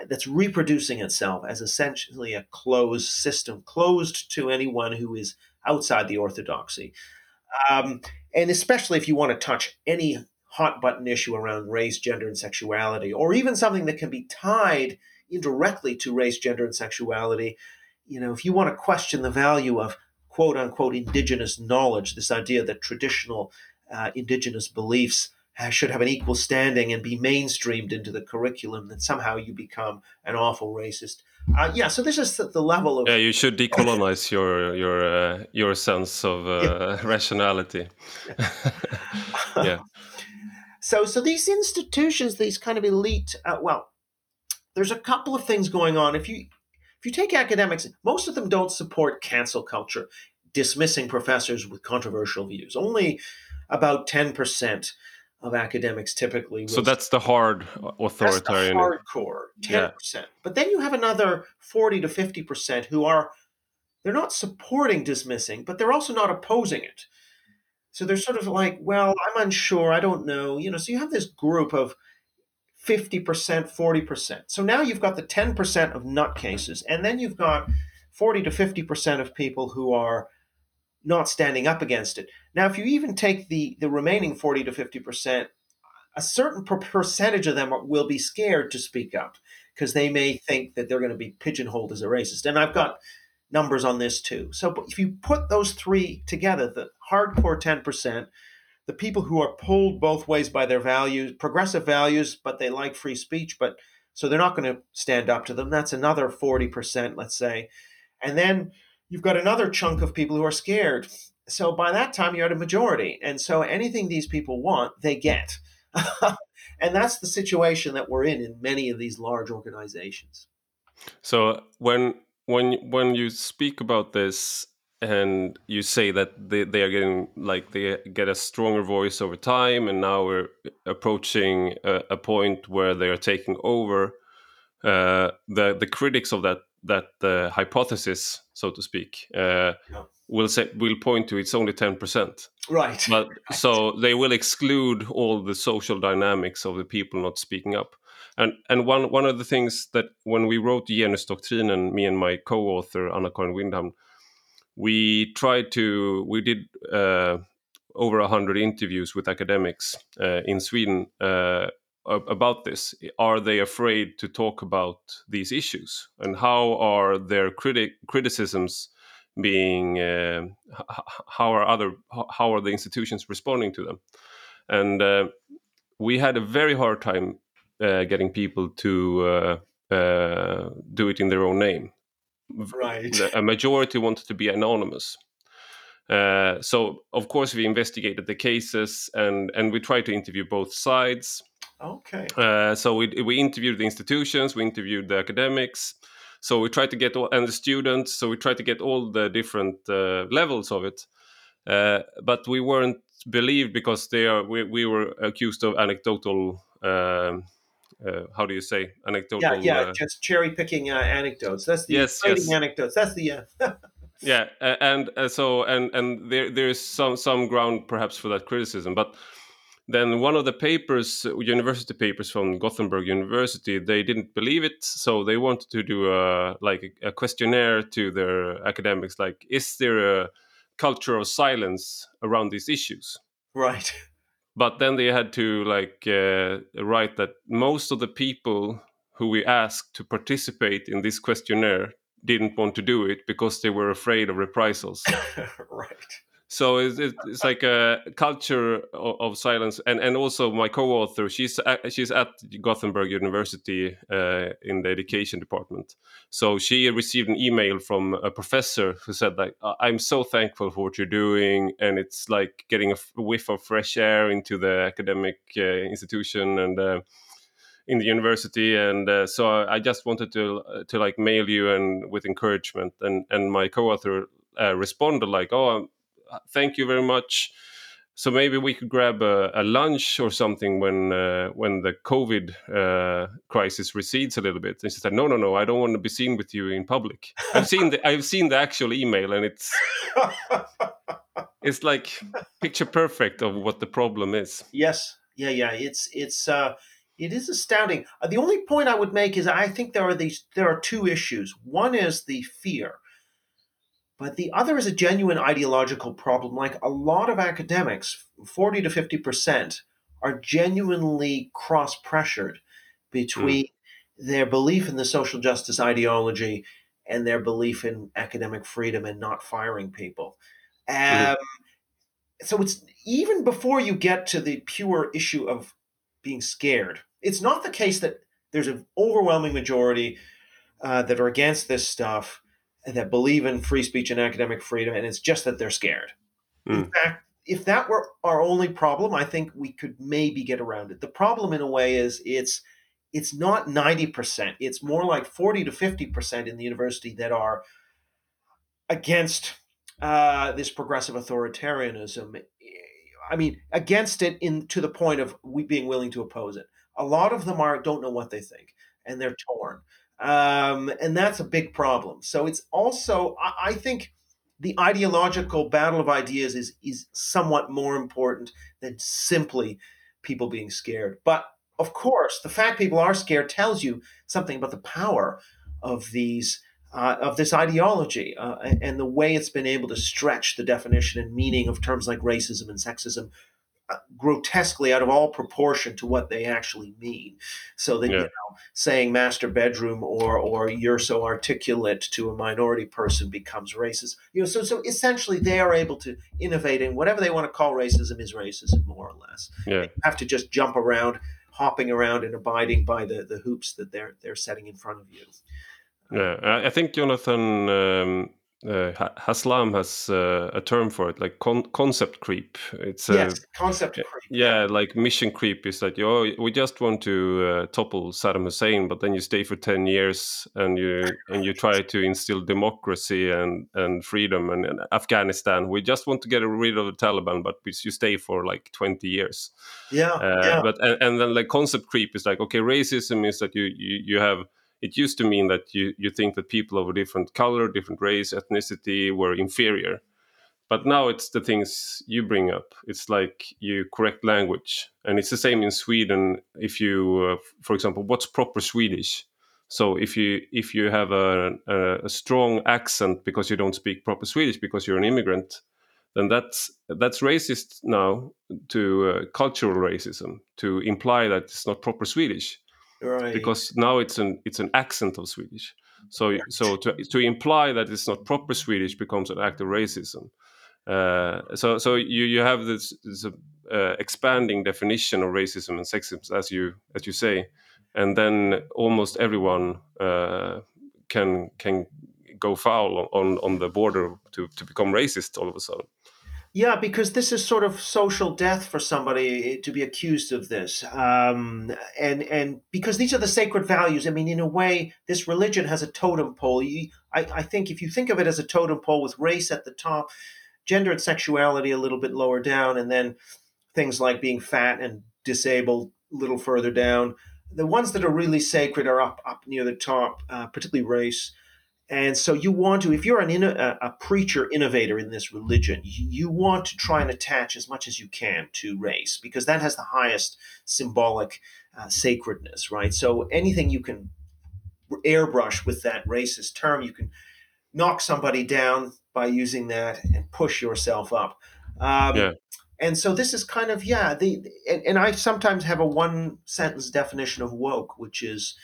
that's reproducing itself as essentially a closed system, closed to anyone who is outside the orthodoxy. Um, and especially if you want to touch any hot button issue around race, gender, and sexuality, or even something that can be tied indirectly to race, gender, and sexuality, you know, if you want to question the value of quote unquote indigenous knowledge, this idea that traditional uh, indigenous beliefs should have an equal standing and be mainstreamed into the curriculum, then somehow you become an awful racist. Uh, yeah, so this is the, the, level of
yeah. You should decolonize your your uh, your sense of uh, yeah. rationality.
yeah. So so these institutions, these kind of elite, uh, well, there's a couple of things going on. If you if you take academics, most of them don't support cancel culture, dismissing professors with controversial views. Only about 10% of academics typically.
so that's the hard authoritarian.
That's the hardcore, 10%. Yeah. But then you have another 40 to 50% who are, they're not supporting dismissing, but they're also not opposing it. So they're sort of like, well, I'm unsure, I don't know. You know, so you have this group of 50%, 40%. So now you've got the 10% of nutcases, and then you've got 40 to 50% of people who are not standing up against it. Now, if you even take the, the remaining 40 to 50%, a certain percentage of them will be scared to speak up because they may think that they're going to be pigeonholed as a racist. And I've got numbers on this too. So if you put those three together, the hardcore 10%, the people who are pulled both ways by their values, progressive values, but they like free speech, but so they're not going to stand up to them. That's another 40%, let's say. And then you've got another chunk of people who are scared. So by that time, you're at a majority. And so anything these people want, they get. and that's the situation that we're in in many of these large organizations.
So when when when you speak about this and you say that they, they are getting like they get a stronger voice over time and now we're approaching a, a point where they are taking over uh, the the critics of that that uh, hypothesis so to speak uh, yeah. will say will point to it's only 10%
right
but
right.
so they will exclude all the social dynamics of the people not speaking up and and one one of the things that when we wrote Genusdoktrinen me and my co-author Anna-Karin Wyndhamn we tried to we did uh, over a hundred interviews with academics uh, in Sweden uh, about this. Are they afraid to talk about these issues, and how are their critic criticisms being? Uh, how are other how are the institutions responding to them? And uh, we had a very hard time uh, getting people to do it in their own name
right.
a majority wanted to be anonymous. Uh, so of course we investigated the cases and and we tried to interview both sides.
Okay.
Uh, so we, we interviewed the institutions we interviewed the academics. So we tried to get all and the students so we tried to get all the different uh, levels of it. Uh, but we weren't believed because they are we, we were accused of anecdotal um, uh, how do you say anecdotal?
Yeah, yeah, uh, just cherry picking uh, anecdotes. That's the yes, yes. anecdotes. That's the. Uh,
yeah, and uh, so and and there there is some some ground perhaps for that criticism, but then one of the papers, university papers from Gothenburg University, they didn't believe it, so they wanted to do a like a questionnaire to their academics, like, is there a culture of silence around these issues?
Right
but then they had to like uh, write that most of the people who we asked to participate in this questionnaire didn't want to do it because they were afraid of reprisals.
Right
so it's, it's like a culture of, silence. And and also my co-author she's at, she's at gothenburg university uh, in the education department. So she received an email from a professor who said like i'm so thankful for what you're doing and it's like getting a whiff of fresh air into the academic uh, institution and uh, in the university. And uh, so i just wanted to to like mail you and with encouragement. And and my co-author uh, responded like oh thank you very much. So maybe we could grab a, a lunch or something when uh, when the COVID uh, crisis recedes a little bit. And she said, "No, no, no, I don't want to be seen with you in public." I've seen the I've seen the actual email, and it's it's like picture perfect of what the problem is.
Yes, yeah, yeah. It's it's uh, it is astounding. Uh, the only point I would make is I think there are these there are two issues. One is the fear but the other is a genuine ideological problem. Like a lot of academics, 40 to 50%, are genuinely cross pressured between mm. their belief in the social justice ideology and their belief in academic freedom and not firing people. Mm. Um, mm. So it's even before you get to the pure issue of being scared, it's not the case that there's an overwhelming majority uh, that are against this stuff that believe in free speech and academic freedom, and it's just that they're scared. Mm. In fact, if that were our only problem, I think we could maybe get around it. The problem, in a way, is it's it's not ninety percent; it's more like forty to fifty percent in the university that are against uh, this progressive authoritarianism. I mean, against it in to the point of we being willing to oppose it. A lot of them are don't know what they think, and they're torn. Um, and that's a big problem. So it's also, I, I think, the ideological battle of ideas is is somewhat more important than simply people being scared. But of course, the fact people are scared tells you something about the power of these uh, of this ideology uh, and the way it's been able to stretch the definition and meaning of terms like racism and sexism grotesquely out of all proportion to what they actually mean. So that yeah. you know, saying master bedroom or or you're so articulate to a minority person becomes racist. You know, so so essentially they are able to innovate in whatever they want to call racism is racism, more or less.
Yeah. They
have to just jump around, hopping around and abiding by the the hoops that they're they're setting in front of you.
Yeah, I think Jonathan um, uh, Haslam has uh, a term for it, like con- concept creep.
It's yes, concept creep.
Yeah, like mission creep is that you oh, we just want to uh, topple Saddam Hussein, but then you stay for ten years and you and you try to instill democracy and and freedom and, and Afghanistan. We just want to get rid of the Taliban, but you stay for like twenty years.
Yeah, uh, yeah.
But and, and then like concept creep is like okay, racism is that you you, you have it used to mean that you, you think that people of a different color, different race, ethnicity were inferior. But now it's the things you bring up. It's like you correct language. And it's the same in Sweden. If you, uh, for example, what's proper Swedish? So if you if you have a, a, a, strong accent because you don't speak proper Swedish because you're an immigrant, then that's that's racist now to uh, cultural racism to imply that it's not proper Swedish
right.
because now it's an it's an accent of Swedish. So so to to imply that it's not proper Swedish becomes an act of racism. Uh, so so you you have this, this uh, expanding definition of racism and sexism as you as you say, and then almost everyone uh, can can go foul on on the border to to become racist all of a sudden.
Yeah, because this is sort of social death for somebody to be accused of this, um, and and because these are the sacred values. I mean, in a way, this religion has a totem pole. You, I, I think if you think of it as a totem pole with race at the top, gender and sexuality a little bit lower down, and then things like being fat and disabled a little further down. The ones that are really sacred are up up near the top, uh, particularly race. And so you want to, if you're an a, a preacher innovator in this religion, you want to try and attach as much as you can to race because that has the highest symbolic uh, sacredness, right? So anything you can airbrush with that racist term, you can knock somebody down by using that and push yourself up. Um, yeah. And so this is kind of yeah. The and, and I sometimes have a one sentence definition of woke, which is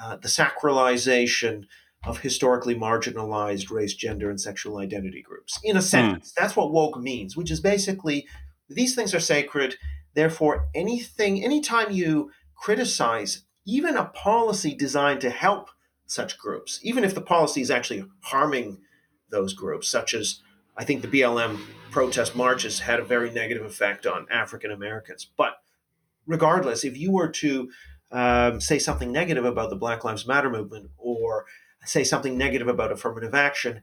uh, the sacralization of historically marginalized race, gender, and sexual identity groups. In a sense, mm. that's what woke means, which is basically these things are sacred. Therefore, anything, anytime you criticize even a policy designed to help such groups, even if the policy is actually harming those groups, such as I think the BLM protest marches had a very negative effect on African Americans. But regardless, if you were to um, say something negative about the Black Lives Matter movement or say something negative about affirmative action,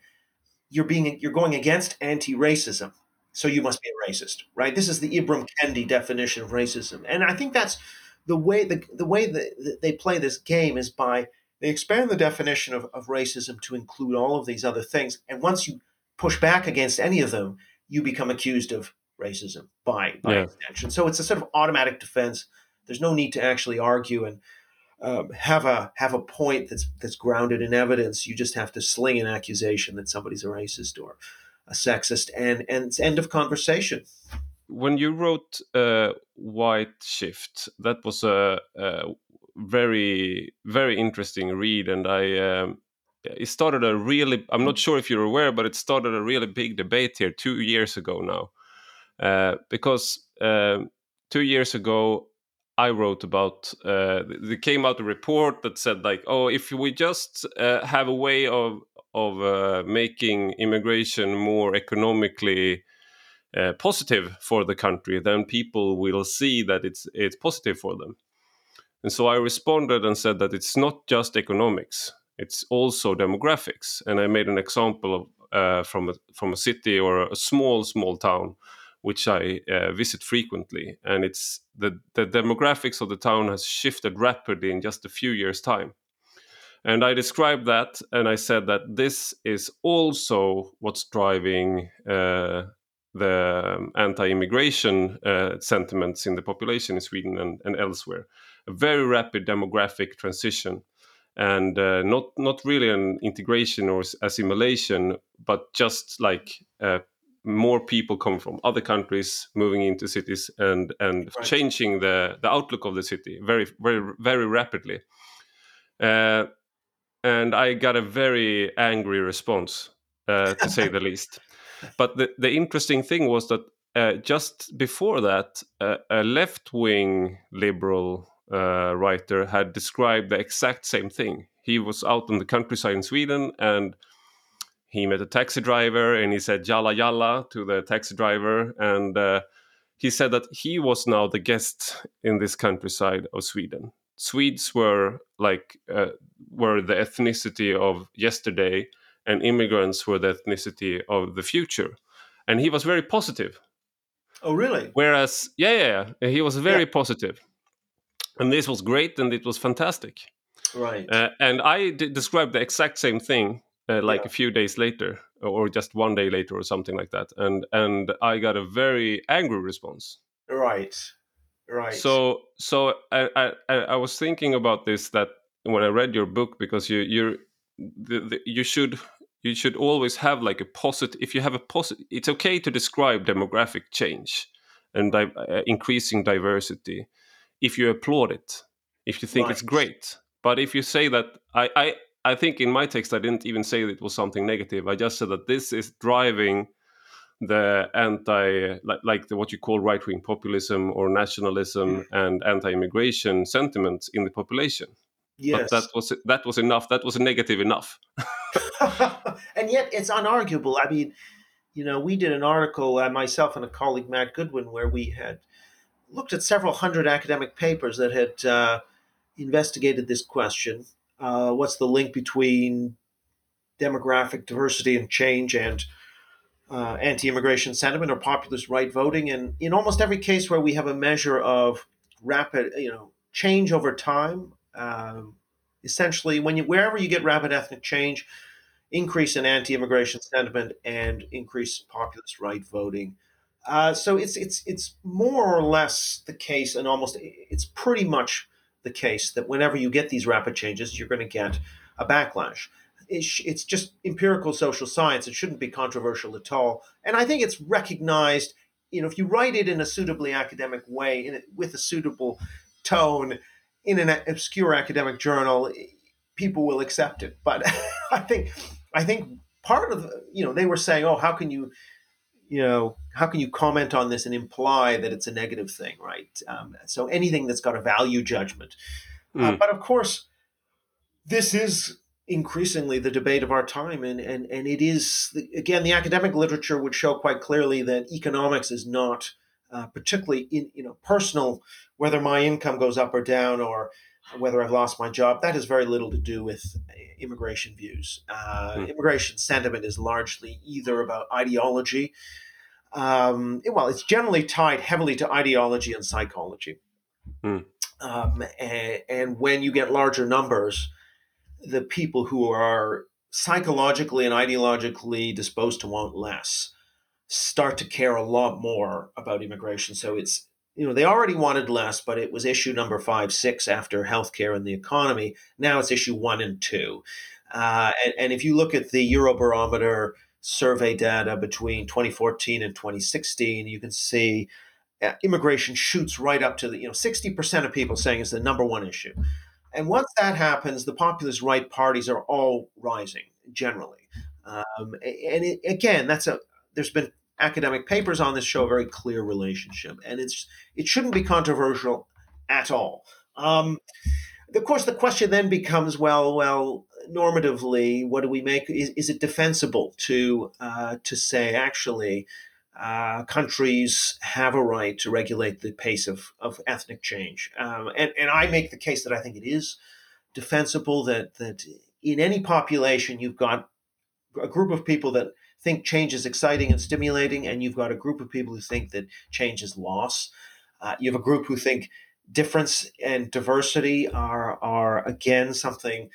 you're being you're going against anti-racism. So you must be a racist, right? This is the Ibram Kendi definition of racism, and I think that's the way the, the way that they play this game is by they expand the definition of, of racism to include all of these other things, and once you push back against any of them, you become accused of racism by by yeah. extension. So it's a sort of automatic defense. There's no need to actually argue and um, have a have a point that's that's grounded in evidence. You just have to sling an accusation that somebody's a racist or a sexist, and and it's end of conversation.
When you wrote uh, White Shift, that was a, a, very very interesting read, and I. Um, it started a really i'm not sure if you're aware but it started a really big debate here two years ago now uh, because uh, two years ago I wrote about. Uh, there came out a report that said like, oh, if we just uh, have a way of of uh, making immigration more economically uh, positive for the country, then people will see that it's it's positive for them. And so I responded and said that it's not just economics; it's also demographics. And I made an example of uh, from a from a city or a small small town which I uh, visit frequently, and it's the the demographics of the town has shifted rapidly in just a few years' time. And I described that, and I said that this is also what's driving uh, the anti-immigration uh, sentiments in the population in Sweden and, and, elsewhere. A very rapid demographic transition, and uh, not not really an integration or assimilation, but just like uh, more people come from other countries moving into cities and and right. changing the the outlook of the city very very very rapidly. Uh, and i got a very angry response uh, to say the least. But the, the interesting thing was that uh, just before that uh, a left-wing liberal uh, writer had described the exact same thing. He was out in the countryside in sweden and he met a taxi driver and he said yalla yalla to the taxi driver. And uh, he said that he was now the guest in this countryside of sweden. Swedes were like uh, were the ethnicity of yesterday and immigrants were the ethnicity of the future. And he was very positive.
Oh really?
Whereas yeah yeah, yeah he was very yeah. and this was great and it was fantastic.
Right.
Uh, and I described the exact same thing uh, like yeah. a few days later or just one day later or something like that and and i got a very angry response
right right
so so i i, I was thinking about this that when i read your book because you you're the, the, you should you should always have like a positive if you have a positive it's okay to describe demographic change and di- uh, increasing diversity if you applaud it if you think right. it's great but if you say that I, I I think in my text I didn't even say that it was something negative. I just said that this is driving the anti like, like the, what you call right wing populism or nationalism mm. and anti immigration sentiments in the population. Yes. But that was that was enough. That was negative enough.
and yet it's unarguable. I mean, you know, we did an article, uh, myself and a colleague, Matt Goodwin, where we had looked at several hundred academic papers that had uh, investigated this question uh, what's the link between demographic diversity and change and uh, anti-immigration sentiment or populist right voting? And in almost every case where we have a measure of rapid you know change over time um, essentially when you wherever you get rapid ethnic change increase in anti-immigration sentiment and increase populist right voting. Uh, so it's it's it's more or less the case and almost it's pretty much the case that whenever you get these rapid changes, you're going to get a backlash. It's just empirical social science. It shouldn't be controversial at all. And I think it's recognized, you know, if you write it in a suitably academic way, in with a suitable tone, in an obscure academic journal, people will accept it. But I think I think part of you know they were saying, oh, how can you you know how can you comment on this and imply that it's a negative thing, right? Um, so anything that's got a value judgment. Mm. Uh, hmm. but of course, this is increasingly the debate of our time and and and it is again the academic literature would show quite clearly that economics is not uh, particularly in you know personal whether my income goes up or down or whether I've lost my job that has very little to do with immigration views uh, hmm. immigration sentiment is largely either about ideology um, well it's generally tied heavily to ideology and psychology hmm. um, and, and when you get larger numbers the people who are psychologically and ideologically disposed to want less start to care a lot more about immigration. So it's you know they already wanted less, but it was issue number five, six after healthcare and the economy. Now it's issue one and two. Uh, and, and if you look at the Eurobarometer survey data between 2014 and 2016, you can see uh, immigration shoots right up to the you know 60% of people saying it's the number one issue. And once that happens, the populist right parties are all rising generally. Um, and it, again, that's a there's been academic papers on this show a very clear relationship, and it's it shouldn't be controversial at all. Um, of course, the question then becomes, well, well, normatively, what do we make? Is, is it defensible to uh, to say actually? Uh, countries have a right to regulate the pace of, of ethnic change. Um, and, and I make the case that I think it is defensible that, that in any population, you've got a group of people that think change is exciting and stimulating, and you've got a group of people who think that change is loss. Uh, you have a group who think difference and diversity are, are again, something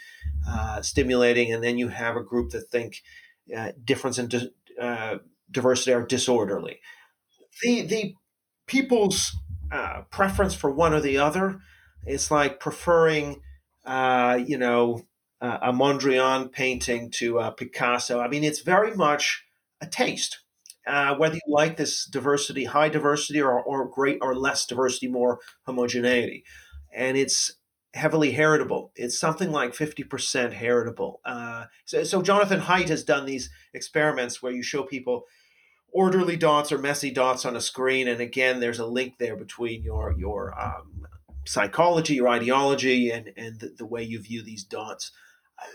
uh, stimulating, and then you have a group that think uh, difference and di- uh, diversity are disorderly. The the people's uh, preference for one or the other is like preferring, uh, you know, uh, a Mondrian painting to uh, Picasso. I mean, it's very much a taste. Uh, whether you like this diversity, high diversity, or, or great or less diversity, more homogeneity, and it's heavily heritable. It's something like 50% heritable. Uh, so, so, Jonathan Haidt has done these experiments where you show people orderly dots or messy dots on a screen. And again, there's a link there between your your um, psychology, your ideology, and and the, the, way you view these dots.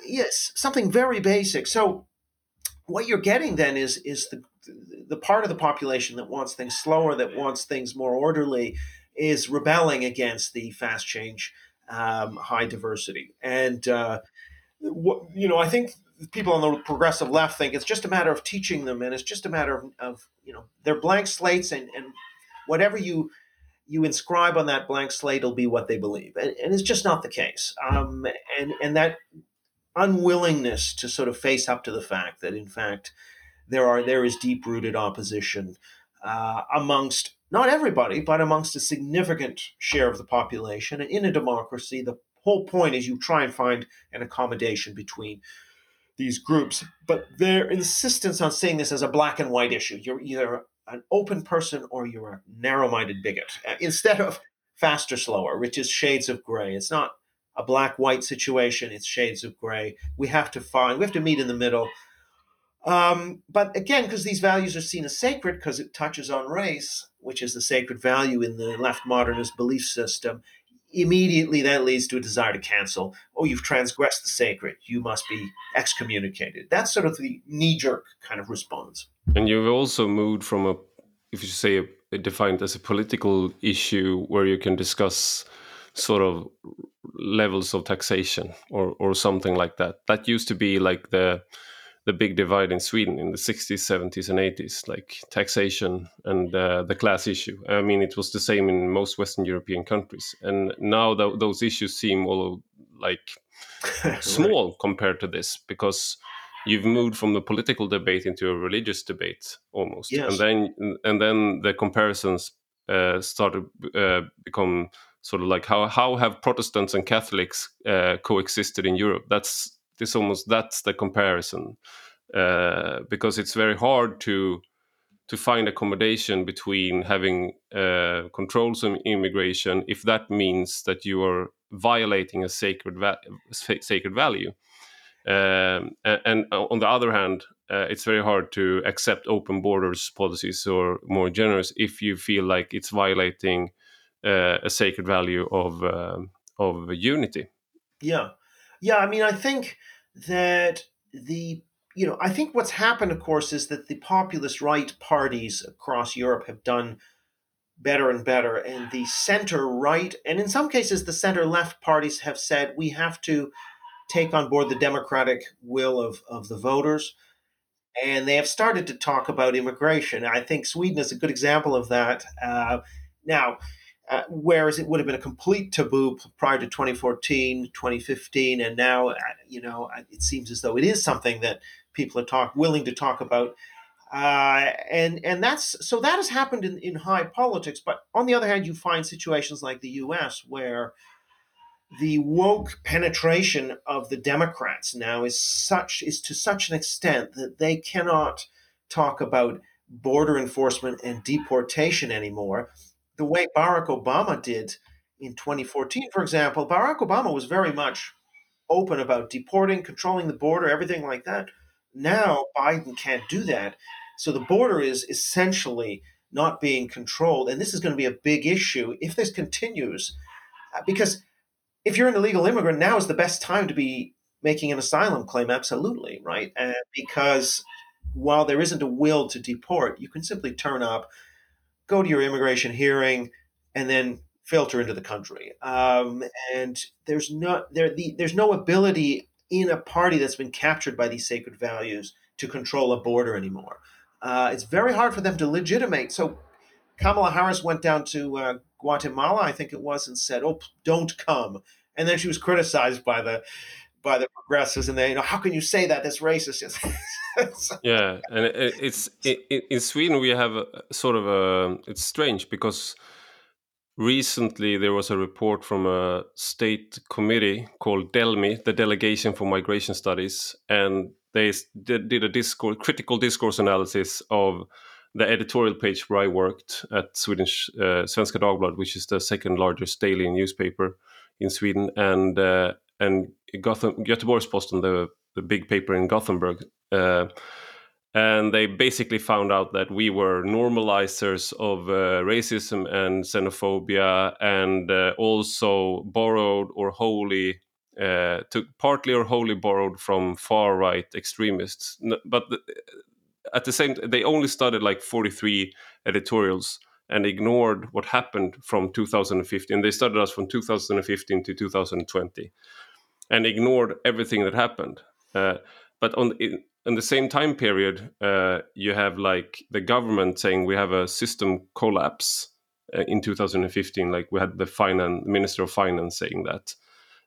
Yes, something very basic. So what you're getting then is is the the part of the population that wants things slower, that wants things more orderly, is rebelling against the fast change, um, high diversity, and uh, what, you know I think people on the progressive left think it's just a matter of teaching them and it's just a matter of, of you know they're blank slates and, and whatever you you inscribe on that blank slate will be what they believe. And, and it's just not the case. Um, and and that unwillingness to sort of face up to the fact that in fact there are there is deep rooted opposition uh, amongst not everybody but amongst a significant share of the population and in a democracy the whole point is you try and find an accommodation between these groups, but their insistence on seeing this as a black and white issue. You're either an open person or you're a narrow minded bigot, uh, instead of faster, slower, which is shades of gray. It's not a black white situation, it's shades of gray. We have to find, we have to meet in the middle. Um, but again, because these values are seen as sacred, because it touches on race, which is the sacred value in the left modernist belief system, immediately that leads to a desire to cancel. Oh, you've transgressed the sacred. You must be excommunicated. That's sort of the knee jerk kind of response.
And you've also moved from a, if you say, a, defined as a political issue where you can discuss sort of levels of taxation or, or something like that. That used to be like the the big divide in Sweden in the 60s, 70s, and 80s, like taxation and uh, the class issue. I mean, it was the same in most Western European countries. And now th- those issues seem all like small right. compared to this because you've moved from the political debate into a religious debate almost. Yes. And then and then the comparisons uh, started uh, become sort of like how how have Protestants and Catholics uh, coexisted in Europe? That's this almost that's the comparison uh, because it's very hard to to find accommodation between having uh, controls on immigration if that means that you are violating a sacred va- sacred value. Um, and, on the other hand, uh, it's very hard to accept open borders policies or more generous if you feel like it's violating a sacred value of um, of unity.
Yeah, yeah. I mean, I think that the you know, I think what's happened, of course, is that the populist right parties across Europe have done better and better, and the center right, and in some cases, the center left parties have said we have to take on board the democratic will of, of the voters. And they have started to talk about immigration. I think Sweden is a good example of that. Uh, now, uh, whereas it would have been a complete taboo prior to 2014, 2015, and now, uh, you know, it seems as though it is something that people are talk willing to talk about. Uh, and and that's so that has happened in, in high politics. But on the other hand, you find situations like the U.S. where the woke penetration of the Democrats now is such is to such an extent that they cannot talk about border enforcement and deportation anymore the way Barack Obama did in 2014, for example, Barack Obama was very much open about deporting, controlling the border, everything like that. Now Biden can't do that. So the border is essentially not being controlled. And this is going to be a big issue if this continues. Uh, because if you're an illegal immigrant, now is the best time to be making an asylum claim, absolutely, right? And because while there isn't a will to deport, you can simply turn up, go to your immigration hearing, and then filter into the country. Um, and there's no there the, there's no ability in a party that's been captured by these sacred values to control a border anymore. Uh, it's very hard for them to legitimate. So Kamala Harris went down to uh, Guatemala, I think it was, and said, "Oh, don't come." And then she was criticized by the by the progressives, and they, you know, how can you say that? That's racist.
yeah, and it, it's it, in Sweden we have a, sort of a. It's strange because recently there was a report from a state committee called DELMI, the Delegation for Migration Studies, and they did a discourse, critical discourse analysis of the editorial page where I worked at Swedish uh, Svenska Dagbladet, which is the second largest daily newspaper in Sweden, and uh, and Gotham, Göteborgs-Posten, the the big paper in Gothenburg. Uh, and they basically found out that we were normalizers of uh, racism and xenophobia, and uh, also borrowed or wholly uh, took partly or wholly borrowed from far right extremists. But at the same, they only studied like forty three editorials and ignored what happened from 2015. They studied us from 2015 to 2020 and ignored everything that happened. Uh, but on in, in, the same time period, uh, you have like the government saying we have a system collapse uh, in 2015. Like we had the finance minister of finance saying that,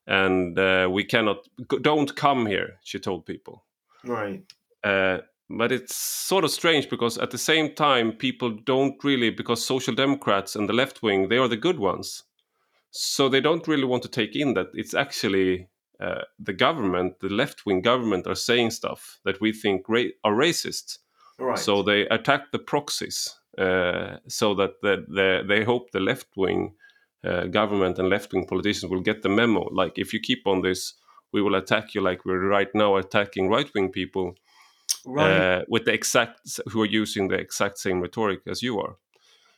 and uh, we cannot don't come here. She told people.
Right.
Uh, but it's sort of strange because at the same time people don't really because social democrats and the left wing they are the good ones so they don't really want to take in that it's actually uh, the government the left wing government are saying stuff that we think ra- are racist right. so they attack the proxies uh, so that the, the, they hope the left wing uh, government and left wing politicians will get the memo like if you keep on this we will attack you like we're right now attacking right wing people right. uh, with the exact who are using the exact same rhetoric as you are.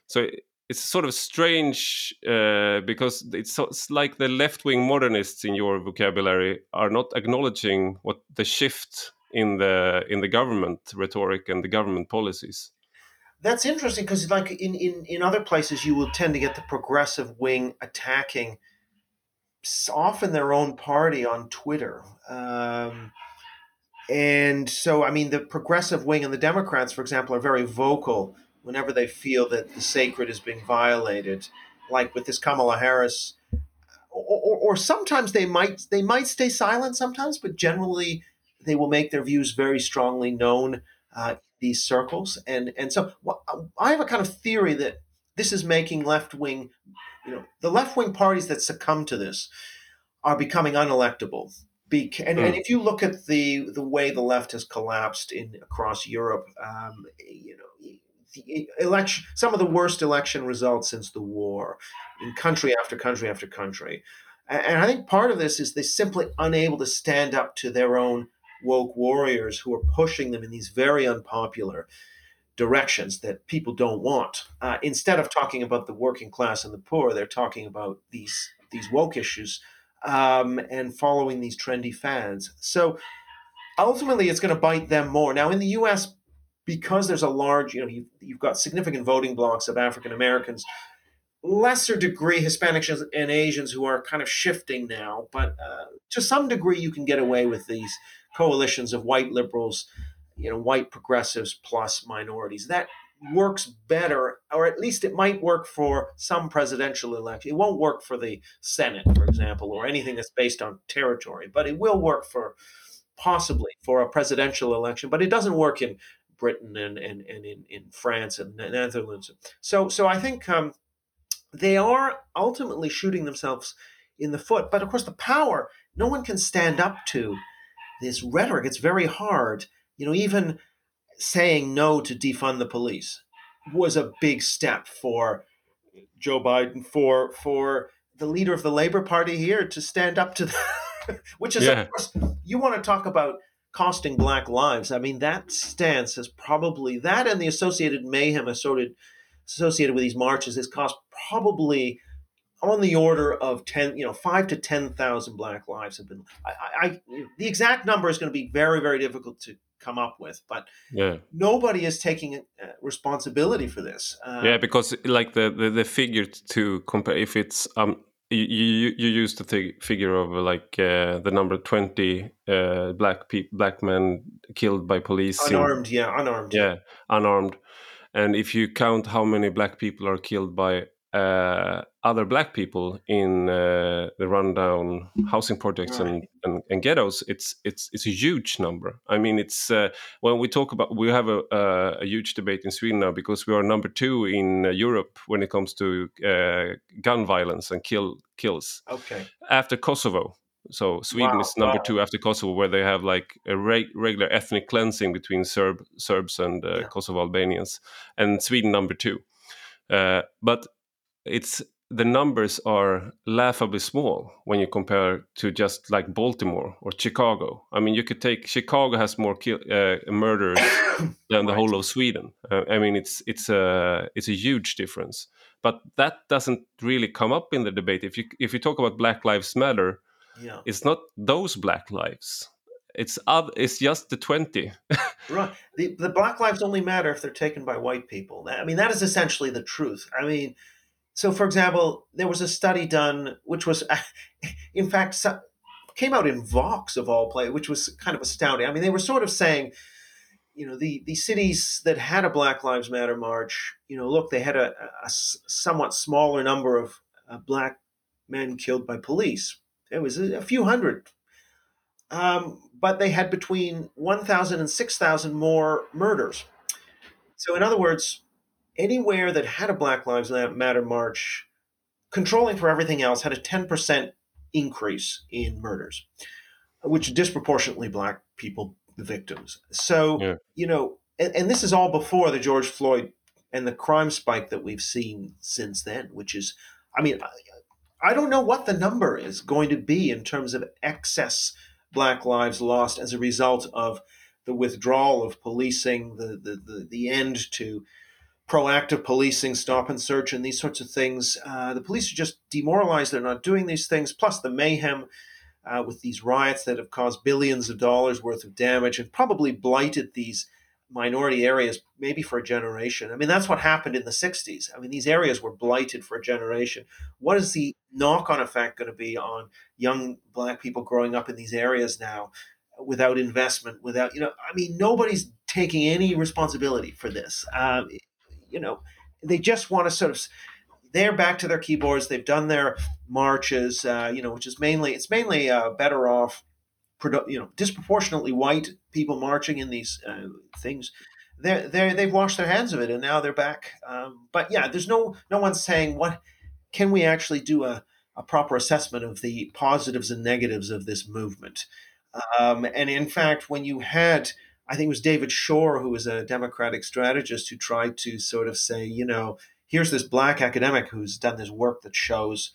So it's sort of strange uh, because it's, it's, like the left wing modernists in your vocabulary are not acknowledging what the shift in the in the government rhetoric and the government policies.
That's interesting because, like in, in in other places, you will tend to get the progressive wing attacking often their own party on Twitter. Um, and so, I mean, the progressive wing and the Democrats, for example, are very vocal whenever they feel that the sacred is being violated, like with this Kamala Harris. Or, or, or sometimes they might they might stay silent sometimes, but generally they will make their views very strongly known uh, these circles. And and so I have a kind of theory that this is making left wing, you know, the left wing parties that succumb to this are becoming unelectable and, mm. and hmm. if you look at the the way the left has collapsed in across Europe, um, you know, election, some of the worst election results since the war, in country after country after country, And I think part of this is they're simply unable to stand up to their own woke warriors who are pushing them in these very unpopular directions that people don't want. Uh, instead of talking about the working class and the poor, they're talking about these these woke issues um, and following these trendy fads. So ultimately, it's going to bite them more. Now, in the U.S., because there's a large, you know, you've, you've got significant voting blocks of African Americans, lesser degree Hispanics and Asians who are kind of shifting now, but uh, to some degree, you can get away with these coalitions of white liberals, you know, white progressives plus minorities. That works better, or at least it might work for some presidential election. It won't work for the Senate, for example, or anything that's based on territory, but it will work for possibly for a presidential election. But it doesn't work in Britain and, and, and in, in France and Netherlands. So so I think um, they are ultimately shooting themselves in the foot. But of course, the power, no one can stand up to this rhetoric. It's very hard. You know, even saying no to defund the police was a big step for Joe Biden, for for the leader of the Labor Party here to stand up to that, which is yeah. of course you want to talk about costing black lives. I mean that stance has probably that and the associated mayhem associated associated with these marches has cost probably on the order of 10 you know 5 to 10,000 black lives have been I, I, the exact number is going to be very very difficult to come up with but
yeah
nobody is taking uh, responsibility for this
uh, yeah because like the, the, the figure to compare if it's um you you, you use the th- figure of like uh, the number 20 uh, black pe- black men killed by police
unarmed in, yeah unarmed.
Yeah unarmed. And if you count how many black people are killed by uh, other black people in uh, the rundown housing projects right. and, and, and, ghettos, it's it's it's a huge number. I mean, it's uh, when we talk about we have a, a, huge debate in Sweden now because we are number two in uh, Europe when it comes to uh, gun violence and kill kills.
Okay.
After Kosovo, so Sweden wow, is number wow. two after Kosovo, where they have like a re- regular ethnic cleansing between Serb Serbs and uh, yeah. Kosovo Albanians, and Sweden number two. Uh, but it's the numbers are laughably small when you compare to just like Baltimore or Chicago. I mean, you could take Chicago has more kill, uh, murders than the whole of Sweden. Uh, I mean, it's it's a it's a huge difference. But that doesn't really come up in the debate. If you if you talk about Black Lives Matter,
yeah.
it's not those Black lives. It's other, It's just the twenty.
right. The the Black lives only matter if they're taken by white people. I mean, that is essentially the truth. I mean so, for example, there was a study done, which was, in fact, came out in Vox of all play, which was kind of astounding. I mean, they were sort of saying, you know, the the cities that had a Black Lives Matter march, you know, look, they had a, a somewhat smaller number of uh, black men killed by police. It was a, a few hundred, um, but they had between 1,000 and 6,000 more murders. So, in other words, anywhere that had a Black Lives Matter march, controlling for everything else, had a 10% increase in murders, which disproportionately black people, the victims. So, yeah. you know, and, and this is all before the George Floyd and the crime spike that we've seen since then, which is, I mean, I, I don't know what the number is going to be in terms of excess black lives lost as a result of the withdrawal of policing, the the the, the end to proactive policing, stop and search, and these sorts of things. Uh, the police are just demoralized. They're not doing these things. Plus, the mayhem uh, with these riots that have caused billions of dollars worth of damage and probably blighted these minority areas maybe for a generation. I mean, that's what happened in the 60s. I mean, these areas were blighted for a generation. What is the knock on effect going to be on young black people growing up in these areas now? Without investment, without you know, I mean, nobody's taking any responsibility for this. Um, you know, they just want to sort of they're back to their keyboards. They've done their marches, uh, you know, which is mainly it's mainly uh, better off, you know, disproportionately white people marching in these uh, things. They're, they're, they've washed their hands of it, and now they're back. Um, but yeah, there's no no one saying what can we actually do a, a proper assessment of the positives and negatives of this movement. Um, and in fact, when you had I think it was David Shor, who was a Democratic strategist, who tried to sort of say, you know, here's this black academic who's done this work that shows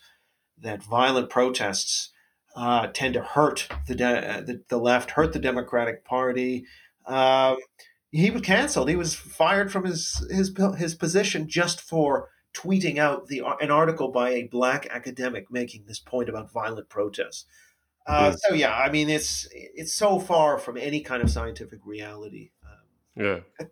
that violent protests uh, tend to hurt the, de- the, the left, hurt the Democratic Party. Um, he was canceled. He was fired from his his his position just for tweeting out the an article by a black academic making this point about violent protests. Uh, So yeah, I mean it's it's so far from any kind of scientific reality.
Um, yeah.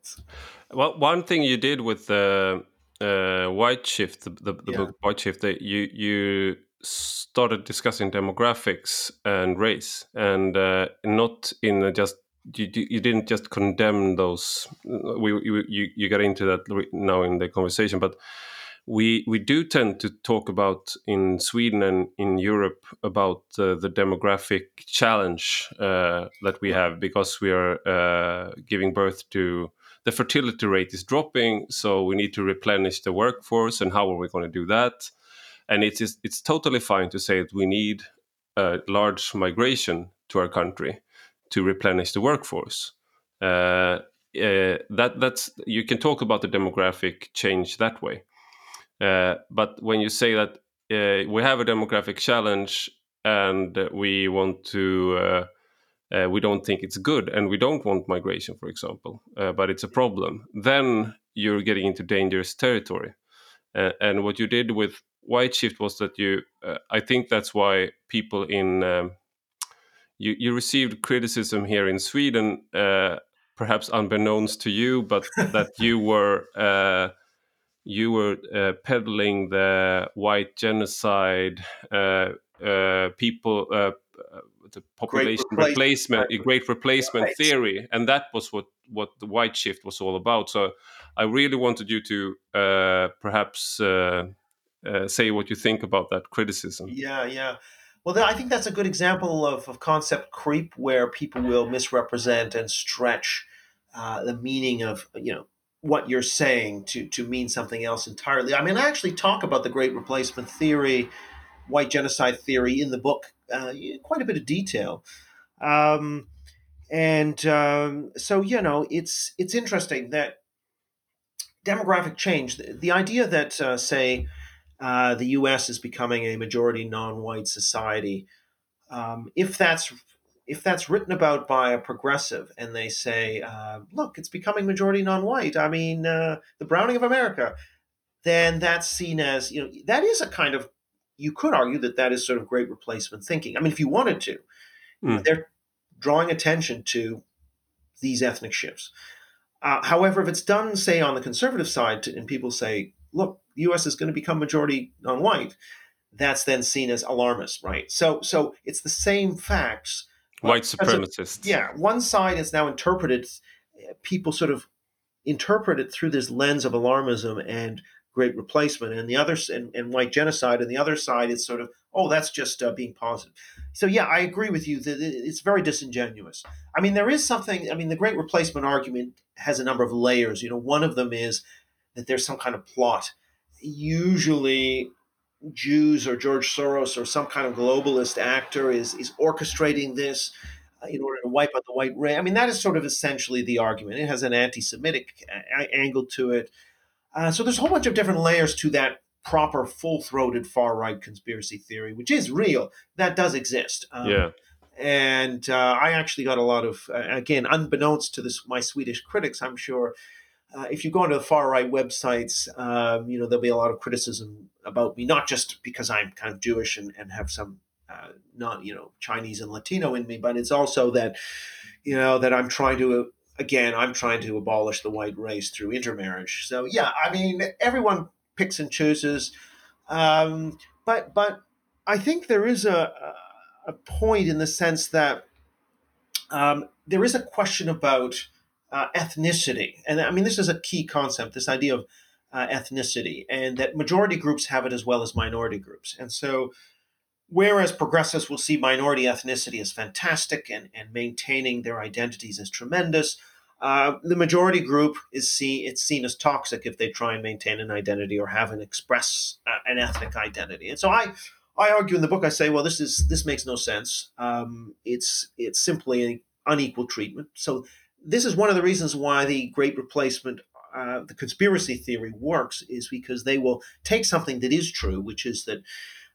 Well, one thing you did with the uh, White Shift, the, the, the yeah. book White Shift, that you you started discussing demographics and race, and uh, not in just you, you didn't just condemn those. We you you got into that now in the conversation, but we we do tend to talk about in Sweden and in Europe about uh, the demographic challenge uh, that we have because we are uh, giving birth to the fertility rate is dropping, so we need to replenish the workforce. And how are we going to do that? And it is it's totally fine to say that we need a large migration to our country to replenish the workforce. Uh, uh, that that's you can talk about the demographic change that way but when you say that uh, we have a demographic challenge and we want to, uh, uh we don't think it's good, and we don't want migration, for example, uh, but it's a problem, then you're getting into dangerous territory. Uh, and what you did with White Shift was that you, I think that's why people in, um, you, you received criticism here in Sweden, perhaps unbeknownst to you, but that you were you were uh, peddling the white genocide, uh, uh, people, uh, uh, the population great replacement, a great replacement right. theory, and that was what what the white shift was all about. So, I really wanted you to uh, perhaps say what you think about that criticism.
Yeah, yeah. Well, I think that's a good example of, of concept creep, where people will misrepresent and stretch the meaning of you know what you're saying to to mean something else entirely. I mean, I actually talk about the Great Replacement theory, white genocide theory in the book, uh, quite a bit of detail. Um, and um, so you know, it's it's interesting that demographic change, the, the idea that uh, say uh, the U.S. is becoming a majority non-white society, um, if that's if that's written about by a progressive and they say, uh, look, it's becoming majority non-white, I mean, uh, the browning of America, then that's seen as, you know, that is a kind of, you could argue that that is sort of great replacement thinking. I mean, if you wanted to, mm. they're drawing attention to these ethnic shifts. Uh, however, if it's done, say, on the conservative side, to, and people say, look, the U.S. is going to become majority non-white, that's then seen as alarmist, right? So, so it's the same facts
white supremacists.
yeah, one side is now interpreted. People sort of interpret it through this lens of alarmism and great replacement, and the other and, and white genocide, and the other side is sort of oh, that's just uh, being positive. So yeah, I agree with you that it's very disingenuous. I mean, there is something. I mean, the great replacement argument has a number of layers. You know, one of them is that there's some kind of plot. Usually, Jews or George Soros or some kind of globalist actor is is orchestrating this uh, in order to wipe out the white race. I mean, that is sort of essentially the argument. It has an anti-Semitic a- angle to it. Uh, so there's a whole bunch of different layers to that proper, full-throated far-right conspiracy theory, which is real. That does exist.
Um, yeah.
And uh, I actually got a lot of, uh, again, unbeknownst to this, my Swedish critics, I'm sure, uh, if you go into the far right websites, um, you know there'll be a lot of criticism about me, not just because I'm kind of Jewish and, and have some uh, not you know Chinese and Latino in me, but it's also that you know that I'm trying to again I'm trying to abolish the white race through intermarriage. So yeah, I mean everyone picks and chooses, um, but but I think there is a a point in the sense that um, there is a question about uh, ethnicity. And I mean, this is a key concept this idea of uh, ethnicity, and that majority groups have it as well as minority groups. And so, whereas progressives will see minority ethnicity as fantastic and, and maintaining their identities as tremendous, uh, the majority group is seen it's seen as toxic if they try and maintain an identity or have an express uh, an ethnic identity. And so I I argue in the book I say well this is this makes no sense. Um, it's it's simply unequal treatment. So this is one of the reasons why the great replacement uh, the conspiracy theory works is because they will take something that is true, which is that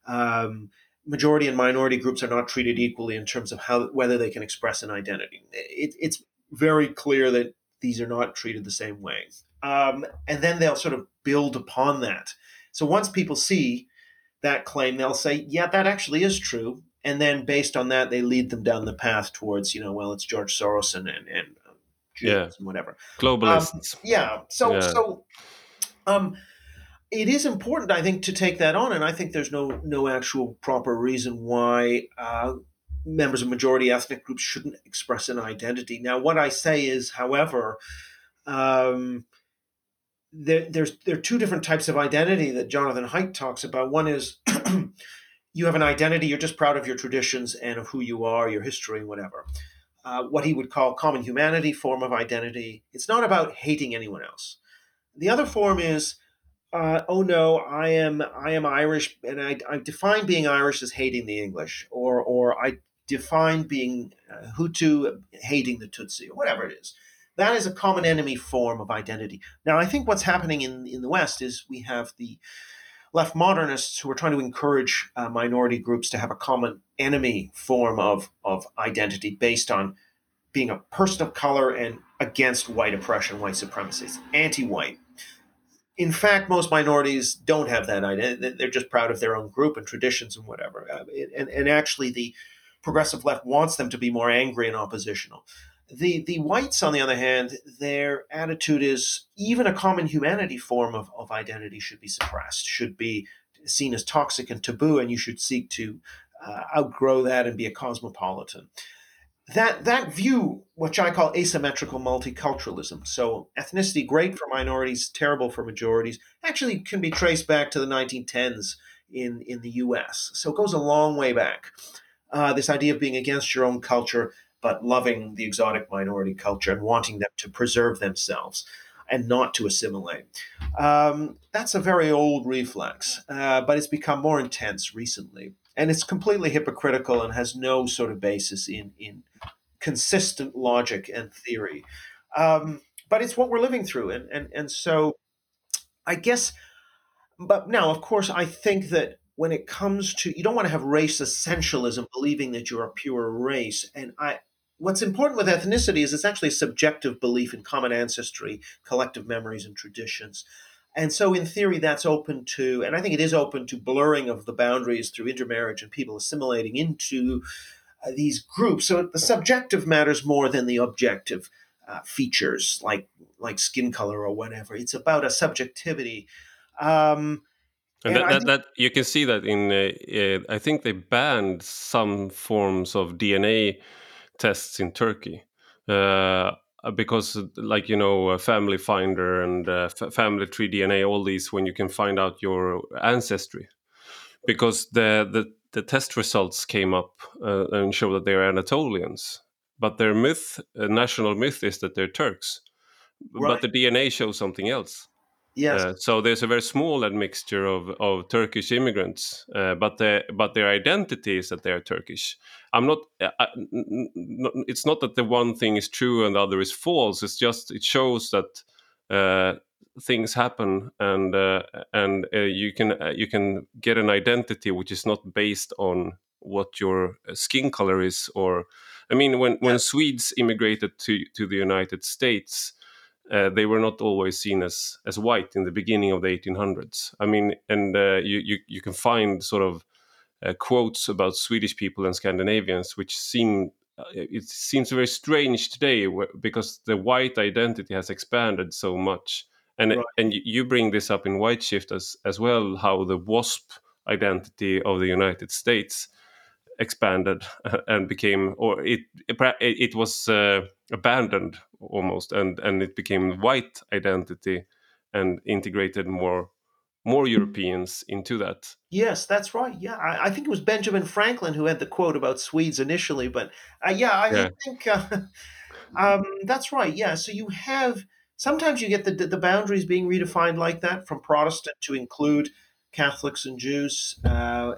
um, majority and minority groups are not treated equally in terms of how whether they can express an identity. It, it's very clear that these are not treated the same way. Um, and then they'll sort of build upon that. So once people see that claim, they'll say, "Yeah, that actually is true." And then based on that, they lead them down the path towards, you know, well, it's George Soros and and, and
yeah.
whatever.
Globalists.
Um, yeah. So
Yeah.
so um it is important, I think, to take that on, and I think there's no no actual proper reason why uh, members of majority ethnic groups shouldn't express an identity. Now, what I say is, however, um, there, there's there are two different types of identity that Jonathan Haidt talks about. One is you have an identity; you're just proud of your traditions and of who you are, your history, whatever. Uh, what he would call common humanity form of identity. It's not about hating anyone else. The other form is uh, oh no, I am I am Irish, and I, I define being Irish as hating the English, or or I define being uh, Hutu hating the Tutsi, or whatever it is. That is a common enemy form of identity. Now, I think what's happening in in the West is we have the left modernists who are trying to encourage uh, minority groups to have a common enemy form of of identity based on being a person of color and against white oppression, white supremacists, anti-white in fact, most minorities don't have that idea. They're just proud of their own group and traditions and whatever. Uh, and, and actually, the progressive left wants them to be more angry and oppositional. The the whites, on the other hand, their attitude is even a common humanity form of, of identity should be suppressed, should be seen as toxic and taboo, and you should seek to uh, outgrow that and be a cosmopolitan that that view, which I call asymmetrical multiculturalism, so ethnicity great for minorities, terrible for majorities, actually can be traced back to the 1910s in in the U.S. So it goes a long way back. Uh, this idea of being against your own culture but loving the exotic minority culture and wanting them to preserve themselves and not to assimilate. Um, that's a very old reflex, uh, but it's become more intense recently and it's completely hypocritical and has no sort of basis in in consistent logic and theory. Um, but it's what we're living through, and and and so I guess. But now, of course, I think that when it comes to you don't want to have race essentialism, believing that you're a pure race, and I. What's important with ethnicity is it's actually a subjective belief in common ancestry, collective memories, and traditions. And so, in theory, that's open to, and I think it is open to blurring of the boundaries through intermarriage and people assimilating into uh, these groups. So the subjective matters more than the objective uh, features, like like skin color or whatever. It's about a subjectivity. Um,
And,
And
that, that, that you can see that in, uh, uh, I think they banned some forms of DNA tests in Turkey uh, because, like you know, uh, Family Finder and uh, Family Tree DNA, all these, when you can find out your ancestry, because the the, the test results came up uh, and show that they are Anatolians, but their myth, uh, national myth, is that they're Turks, but the DNA shows something else.
Yes,
Uh, so there's a very small admixture of, of Turkish immigrants, uh, but the, but their identity is that they are Turkish. I'm not. Uh, I- n- n- n- it's not that the one thing is true and the other is false. It's just it shows that uh, things happen and uh, and uh, you can uh, you can get an identity which is not based on what your uh, skin color is or I mean when when Swedes immigrated to to the United States uh, they were not always seen as as white in the beginning of the 1800s. I mean, and uh, you, you you can find sort of uh, quotes about Swedish people and Scandinavians, which seem uh, it seems very strange today because the white identity has expanded so much. And
Right.
and you- you bring this up in White Shift as as well, how the WASP identity of the United States expanded and became or it it was uh, abandoned almost and and it became white identity and integrated more more Europeans into that.
yes, that's right. Yeah, I, I think it was Benjamin Franklin who had the quote about Swedes initially, but uh, yeah, I
Yeah.
think uh, um, that's right. Yeah, so you have sometimes you get the the boundaries being redefined like that from Protestant to include Catholics and Jews, uh,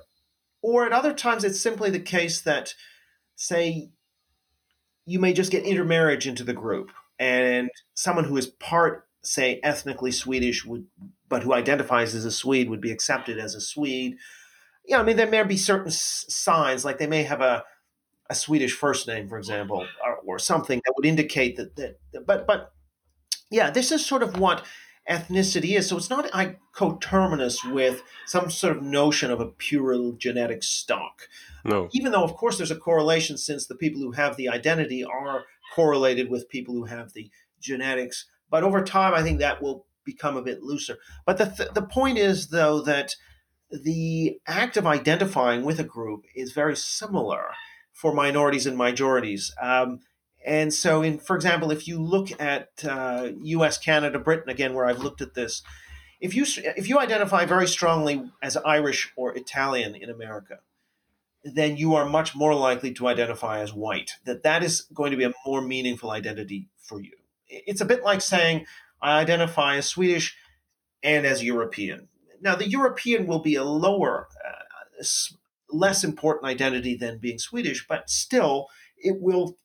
or at other times it's simply the case that say you may just get intermarriage into the group and someone who is part say ethnically swedish would but who identifies as a swede would be accepted as a swede yeah, I mean, there may be certain signs, like they may have a a Swedish first name, for example, or, or something that would indicate that, that. But but yeah, this is sort of what ethnicity is. So it's not I, coterminous with some sort of notion of a pure genetic stock.
No.
Even though, of course, there's a correlation since the people who have the identity are correlated with people who have the genetics. But over time, I think that will become a bit looser. But the, th- the point is, though, that the act of identifying with a group is very similar for minorities and majorities. Um, and so, in for example, if you look at uh, U.S., Canada, Britain, again, where I've looked at this, if you if you identify very strongly as Irish or Italian in America, then you are much more likely to identify as white. That that is going to be a more meaningful identity for you. It's a bit like saying I identify as Swedish and as European. Now, the European will be a lower, uh, less important identity than being Swedish, but still, it will,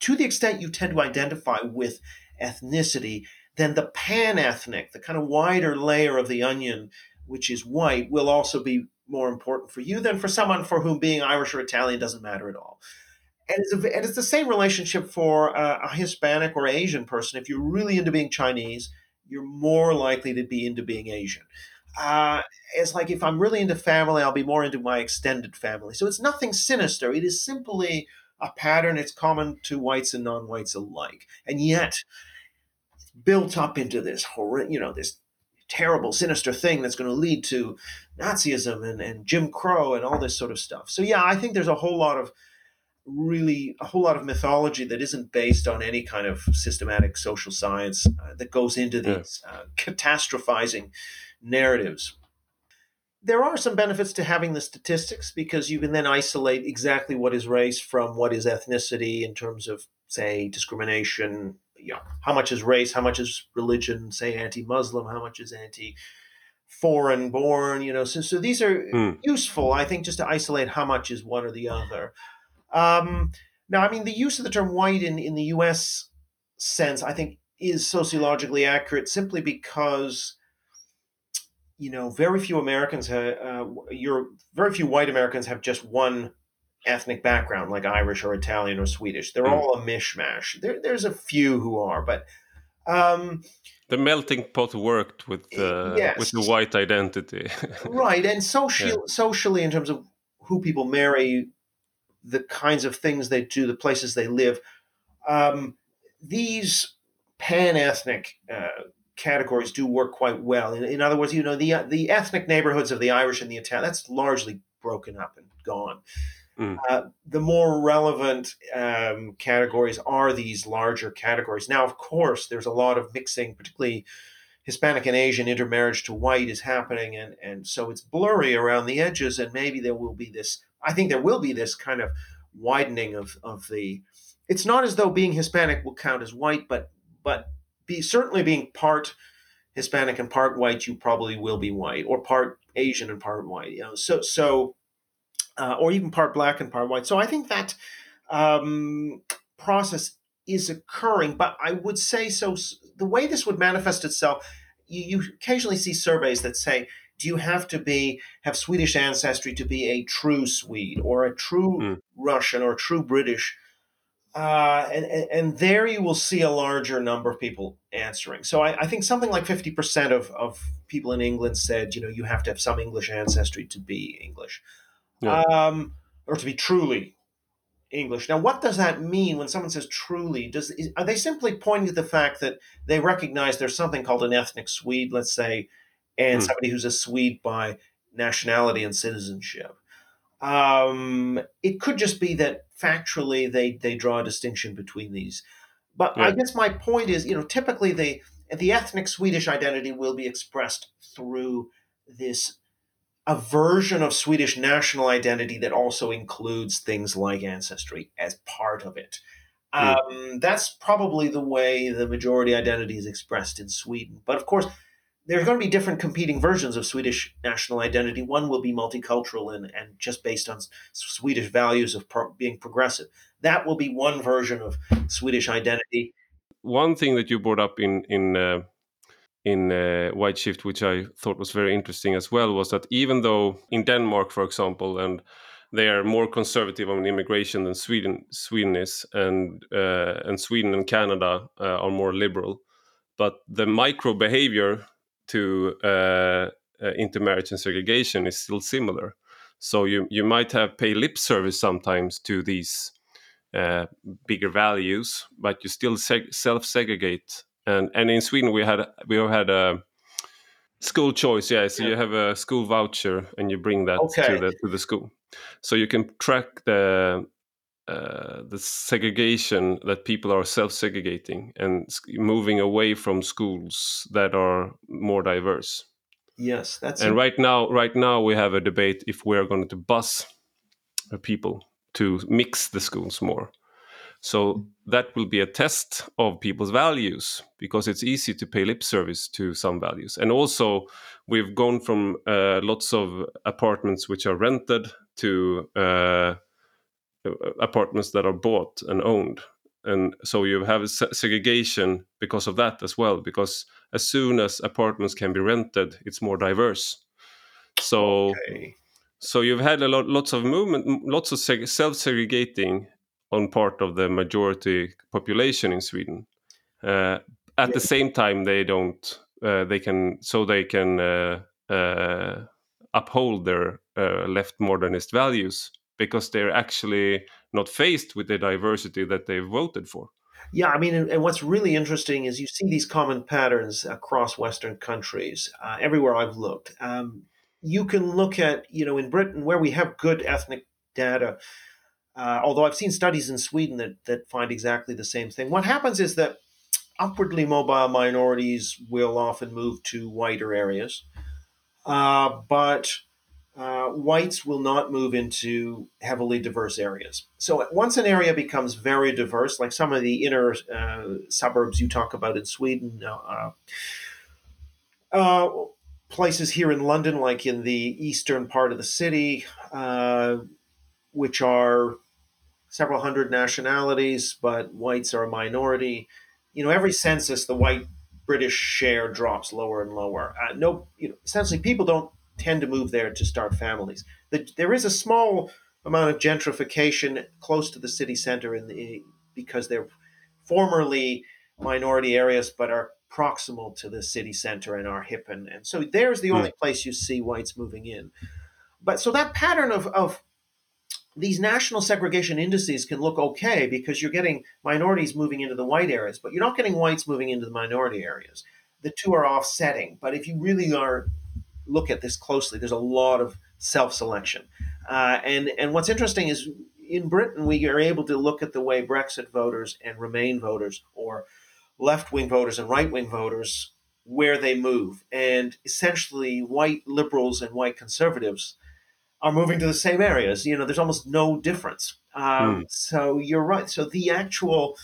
to the extent you tend to identify with ethnicity, then the pan ethnic, the kind of wider layer of the onion, which is white, will also be more important for you than for someone for whom being Irish or Italian doesn't matter at all. And it's, a, and it's the same relationship for a, a Hispanic or Asian person. If you're really into being Chinese, you're more likely to be into being Asian. Uh, it's like if I'm really into family, I'll be more into my extended family. So it's nothing sinister. It is simply a pattern. It's common to whites and non-whites alike, and yet built up into this horror, you know, this terrible, sinister thing that's going to lead to Nazism and, and Jim Crow and all this sort of stuff. So yeah, I think there's a whole lot of really a whole lot of mythology that isn't based on any kind of systematic social science uh, that goes into these uh, catastrophizing narratives. There are some benefits to having the statistics because you can then isolate exactly what is race from what is ethnicity in terms of, say, discrimination. You know, how much is race? How much is religion? Say, anti-Muslim? How much is anti? foreign born you know so, so these are mm. useful i think just to isolate how much is one or the other um, now i mean the use of the term white in, in the us sense i think is sociologically accurate simply because you know, very few Americans have, uh, you're, very few white Americans have just one ethnic background, like Irish or Italian or Swedish. They're mm. all a mishmash. There, there's a few who are, but um,
the melting pot worked with the yes. with the white identity,
right? And socially, yeah. socially, in terms of who people marry, the kinds of things they do, the places they live, um, these pan ethnic uh, categories do work quite well. In, in, other words, you know, the the ethnic neighborhoods of the Irish and the Italian that's largely broken up and gone. Mm. Uh, the more relevant um, categories are these larger categories. Now, of course, there's a lot of mixing, particularly Hispanic and Asian intermarriage to white is happening, and and so it's blurry around the edges, and maybe there will be this. I think there will be this kind of widening of of the. It's not as though being Hispanic will count as white, but but be certainly being part Hispanic and part white, you probably will be white, or part Asian and part white. You know, so so, uh, or even part black and part white. So I think that um, process is occurring, but I would say so. The way this would manifest itself, you, you occasionally see surveys that say, "Do you have to be have Swedish ancestry to be a true Swede, or a true mm. Russian, or a true British?" Uh, and, and there you will see a larger number of people answering. So I, I think something like 50% of, of people in England said, you know, you have to have some English ancestry to be English yeah. um, or to be truly English. Now, what does that mean when someone says truly? Does Are they simply pointing to the fact that they recognize there's something called an ethnic Swede, let's say, and mm. somebody who's a Swede by nationality and citizenship? Um, it could just be that factually they they draw a distinction between these. But yeah. I guess my point is, you know, typically the the ethnic Swedish identity will be expressed through this a version of Swedish national identity that also includes things like ancestry as part of it. Mm. Um, that's probably the way the majority identity is expressed in Sweden. But of course, there's going to be different competing versions of Swedish national identity. One will be multicultural and, and just based on Swedish values of pro- being progressive. That will be one version of Swedish identity.
One thing that you brought up in in uh, in uh, White Shift, which I thought was very interesting as well, was that even though in Denmark, for example, and they are more conservative on immigration than Sweden Sweden is, and uh, and Sweden and Canada uh, are more liberal, but the micro behavior to uh, uh, intermarriage and segregation is still similar. So you you might have pay lip service sometimes to these uh, bigger values, but you still seg- self segregate. And and in Sweden we had we had a school choice, yeah. So yeah. you have a school voucher and you bring that okay. to the to the school, so you can track the uh, the segregation that people are self-segregating and moving away from schools that are more diverse.
Yes, that's.
And right now, right now we have a debate if we are going to bus people to mix the schools more. So that will be a test of people's values because it's easy to pay lip service to some values. And also, we've gone from uh, lots of apartments which are rented to uh, apartments that are bought and owned. And so you have segregation because of that as well, because as soon as apartments can be rented, it's more diverse. So, okay. so you've had a lot, lots of movement, lots of seg- self-segregating on part of the majority population in Sweden. Uh, at yeah. the same time, they don't. Uh, they can so they can uh, uh uphold their uh, left modernist values because they're actually not faced with the diversity that they voted for.
Yeah, I mean, and, what's really interesting is you see these common patterns across Western countries. Uh, everywhere I've looked, um, you can look at, you know, in Britain where we have good ethnic data. Uh, although I've seen studies in Sweden that that find exactly the same thing. What happens is that upwardly mobile minorities will often move to whiter areas, uh, but uh, whites will not move into heavily diverse areas. So once an area becomes very diverse, like some of the inner uh, suburbs you talk about in Sweden, uh, uh places here in London, like in the eastern part of the city, uh, which are several hundred nationalities, but whites are a minority. You know, every census, the white British share drops lower and lower. No, you know, essentially, people don't tend to move there to start families. The, there is a small amount of gentrification close to the city center in the because they're formerly minority areas but are proximal to the city center and are hip and, and so there's the only hmm. place you see whites moving in but so that pattern of, of these national segregation indices can look okay because you're getting minorities moving into the white areas but you're not getting whites moving into the minority areas the two are offsetting but if you really are look at this closely, there's a lot of self-selection. Uh, and and what's interesting is in Britain we are able to look at the way Brexit voters and Remain voters, or left-wing voters and right-wing voters, where they move, and essentially white liberals and white conservatives are moving to the same areas. You know, there's almost no difference. Um, mm. So you're right. So the actual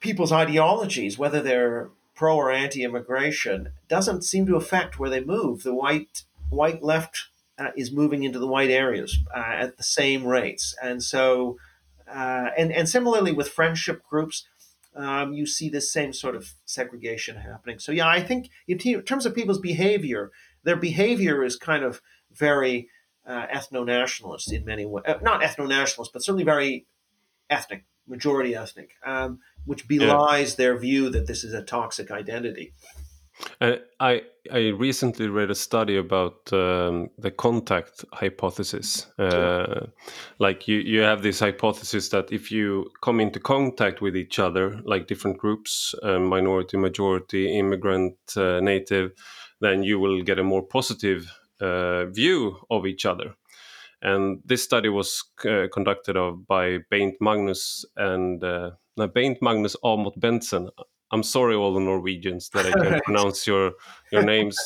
people's ideologies, whether they're pro or anti-immigration doesn't seem to affect where they move. The white white left uh, is moving into the white areas uh, at the same rates, and so uh, and and similarly with friendship groups, um, you see this same sort of segregation happening. So yeah, I think in, t- in terms of people's behavior, their behavior is kind of very uh, ethno-nationalist in many ways. Uh, not ethno-nationalist, but certainly very ethnic, majority ethnic. Um, which belies yeah. their view that this is a toxic identity.
Uh, I I recently read a study about um, the contact hypothesis. Uh, like you, you have this hypothesis that if you come into contact with each other, like different groups, uh, minority, majority, immigrant, uh, native, then you will get a more positive uh, view of each other. And this study was uh, conducted of by Bengt Magnus and uh, Bengt Magnus Amot Bentsen. I'm sorry, all the Norwegians, that I can't pronounce your your names.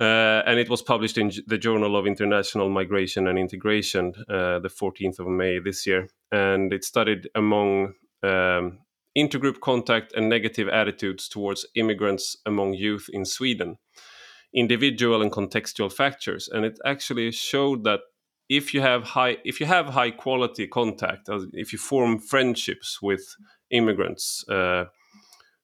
Uh, and it was published in the Journal of International Migration and Integration, uh, the 14th of May this year. And it studied among um, intergroup contact and negative attitudes towards immigrants among youth in Sweden, individual and contextual factors. And it actually showed that if you have high if you have high quality contact, if you form friendships with immigrants, uh,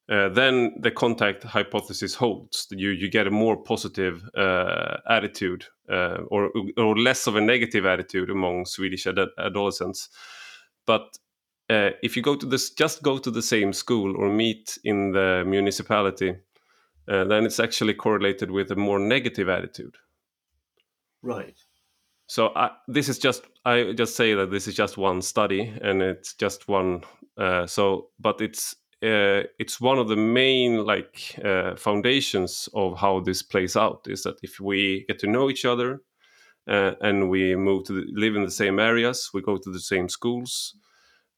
uh, then the contact hypothesis holds. You you get a more positive uh, attitude uh, or or less of a negative attitude among Swedish ad adolescents. But uh, if you go to this, just go to the same school or meet in the municipality, uh, then it's actually correlated with a more negative attitude.
Right.
So I, this is just I just say that this is just one study and it's just one. Uh, so, but it's uh, it's one of the main like uh, foundations of how this plays out is that if we get to know each other uh, and we move to the, live in the same areas, we go to the same schools,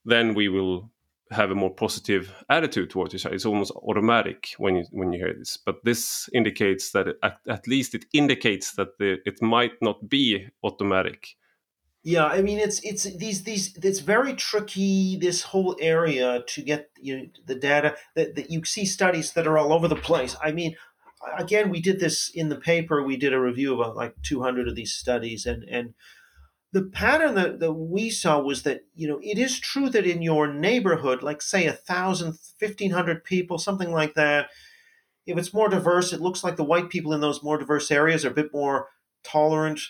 then we will have a more positive attitude towards other. It's almost automatic when you when you hear this. But this indicates that it, at, at, least it indicates that the, it might not be automatic.
Yeah, I mean it's it's these these it's very tricky this whole area to get you know, the data that, that you see studies that are all over the place. I mean, again, we did this in the paper. We did a review of like 200 of these studies, and and the pattern that, that we saw was that you know it is true that in your neighborhood like say a thousand fifteen hundred people something like that if it's more diverse it looks like the white people in those more diverse areas are a bit more tolerant.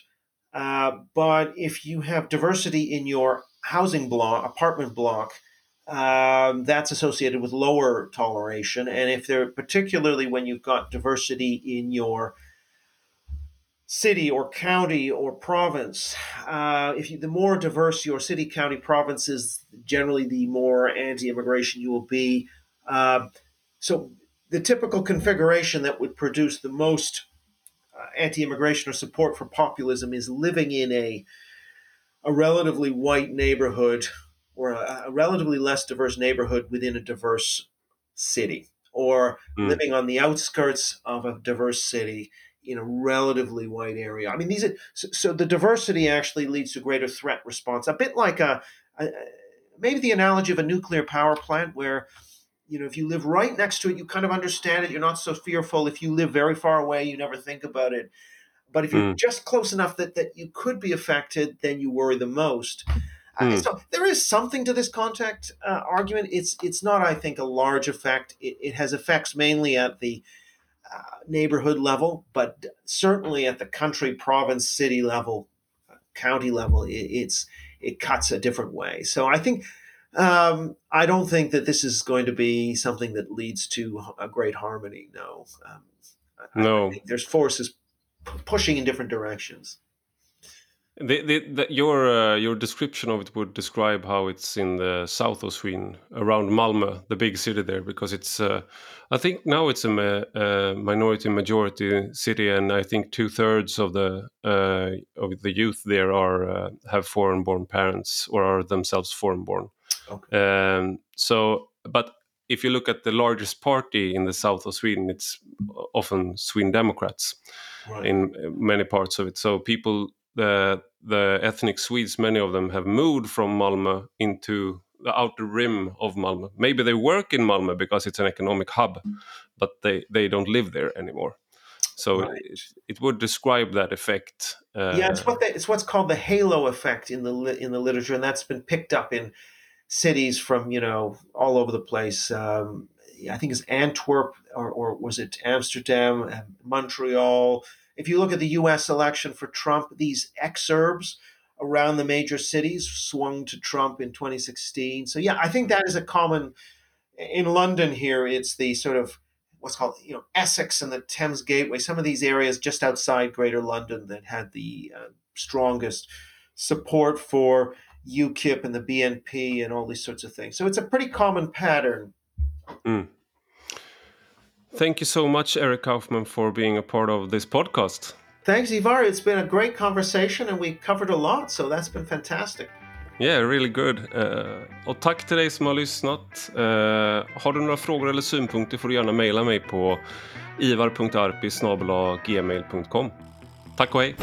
Uh, but if you have diversity in your housing block apartment block um, that's associated with lower toleration. And if they're particularly when you've got diversity in your city or county or province. Uh, if you, the more diverse your city, county, province is, generally the more anti-immigration you will be. Uh, so the typical configuration that would produce the most uh, anti-immigration or support for populism is living in a a relatively white neighborhood or a, a relatively less diverse neighborhood within a diverse city or mm. living on the outskirts of a diverse city in a relatively wide area. I mean, these are, so, so, the diversity actually leads to greater threat response. A bit like a, a, maybe the analogy of a nuclear power plant, where you know if you live right next to it, you kind of understand it. You're not so fearful. If you live very far away, you never think about it. But if you're mm. just close enough that that you could be affected, then you worry the most. Mm. Uh, hmm. so there is something to this contact uh, argument. It's it's not, I think, a large effect. It, it has effects mainly at the uh, neighborhood level, but certainly at the country, province, city level, county level, it, it's it cuts a different way. So I think um, I don't think that this is going to be something that leads to a great harmony. No, um,
no.
there's forces pushing in different directions.
The, the, the, your uh, your description of it would describe how it's in the south of Sweden, around Malmö, the big city there, because it's. Uh, I think now it's a, ma a, minority majority city, and I think two thirds of the uh, of the youth there are uh, have foreign born parents or are themselves foreign born. Okay. Um, so, but if you look at the largest party in the south of Sweden, it's often Sweden Democrats right. in many parts of it. So people the the ethnic Swedes, many of them have moved from Malmö into the outer rim of Malmö. Maybe they work in Malmö because it's an economic hub, but they, they don't live there anymore. So right. it, it, would describe that effect.
Uh, yeah, it's what they, it's what's called the halo effect in the in the literature, and that's been picked up in cities from you know all over the place. Um, I think it's Antwerp or, or was it Amsterdam, Montreal, if you look at the US election for Trump, these exurbs around the major cities swung to Trump in 2016. So yeah, I think that is a common in London here it's the sort of what's called you know Essex and the Thames Gateway, some of these areas just outside Greater London that had the uh, strongest support for UKIP and the BNP and all these sorts of things. So it's a pretty common pattern.
Mm. Thank you so much, Eric Kaufman, for being a part of this podcast.
Thanks, Ivar. It's been a great conversation and we covered a lot, so that's been fantastic.
Yeah, really good. Uh, och tack till dig som har lyssnat. Uh, har du några frågor eller synpunkter får du gärna mejla mig på ivar.arpi Tack och hej!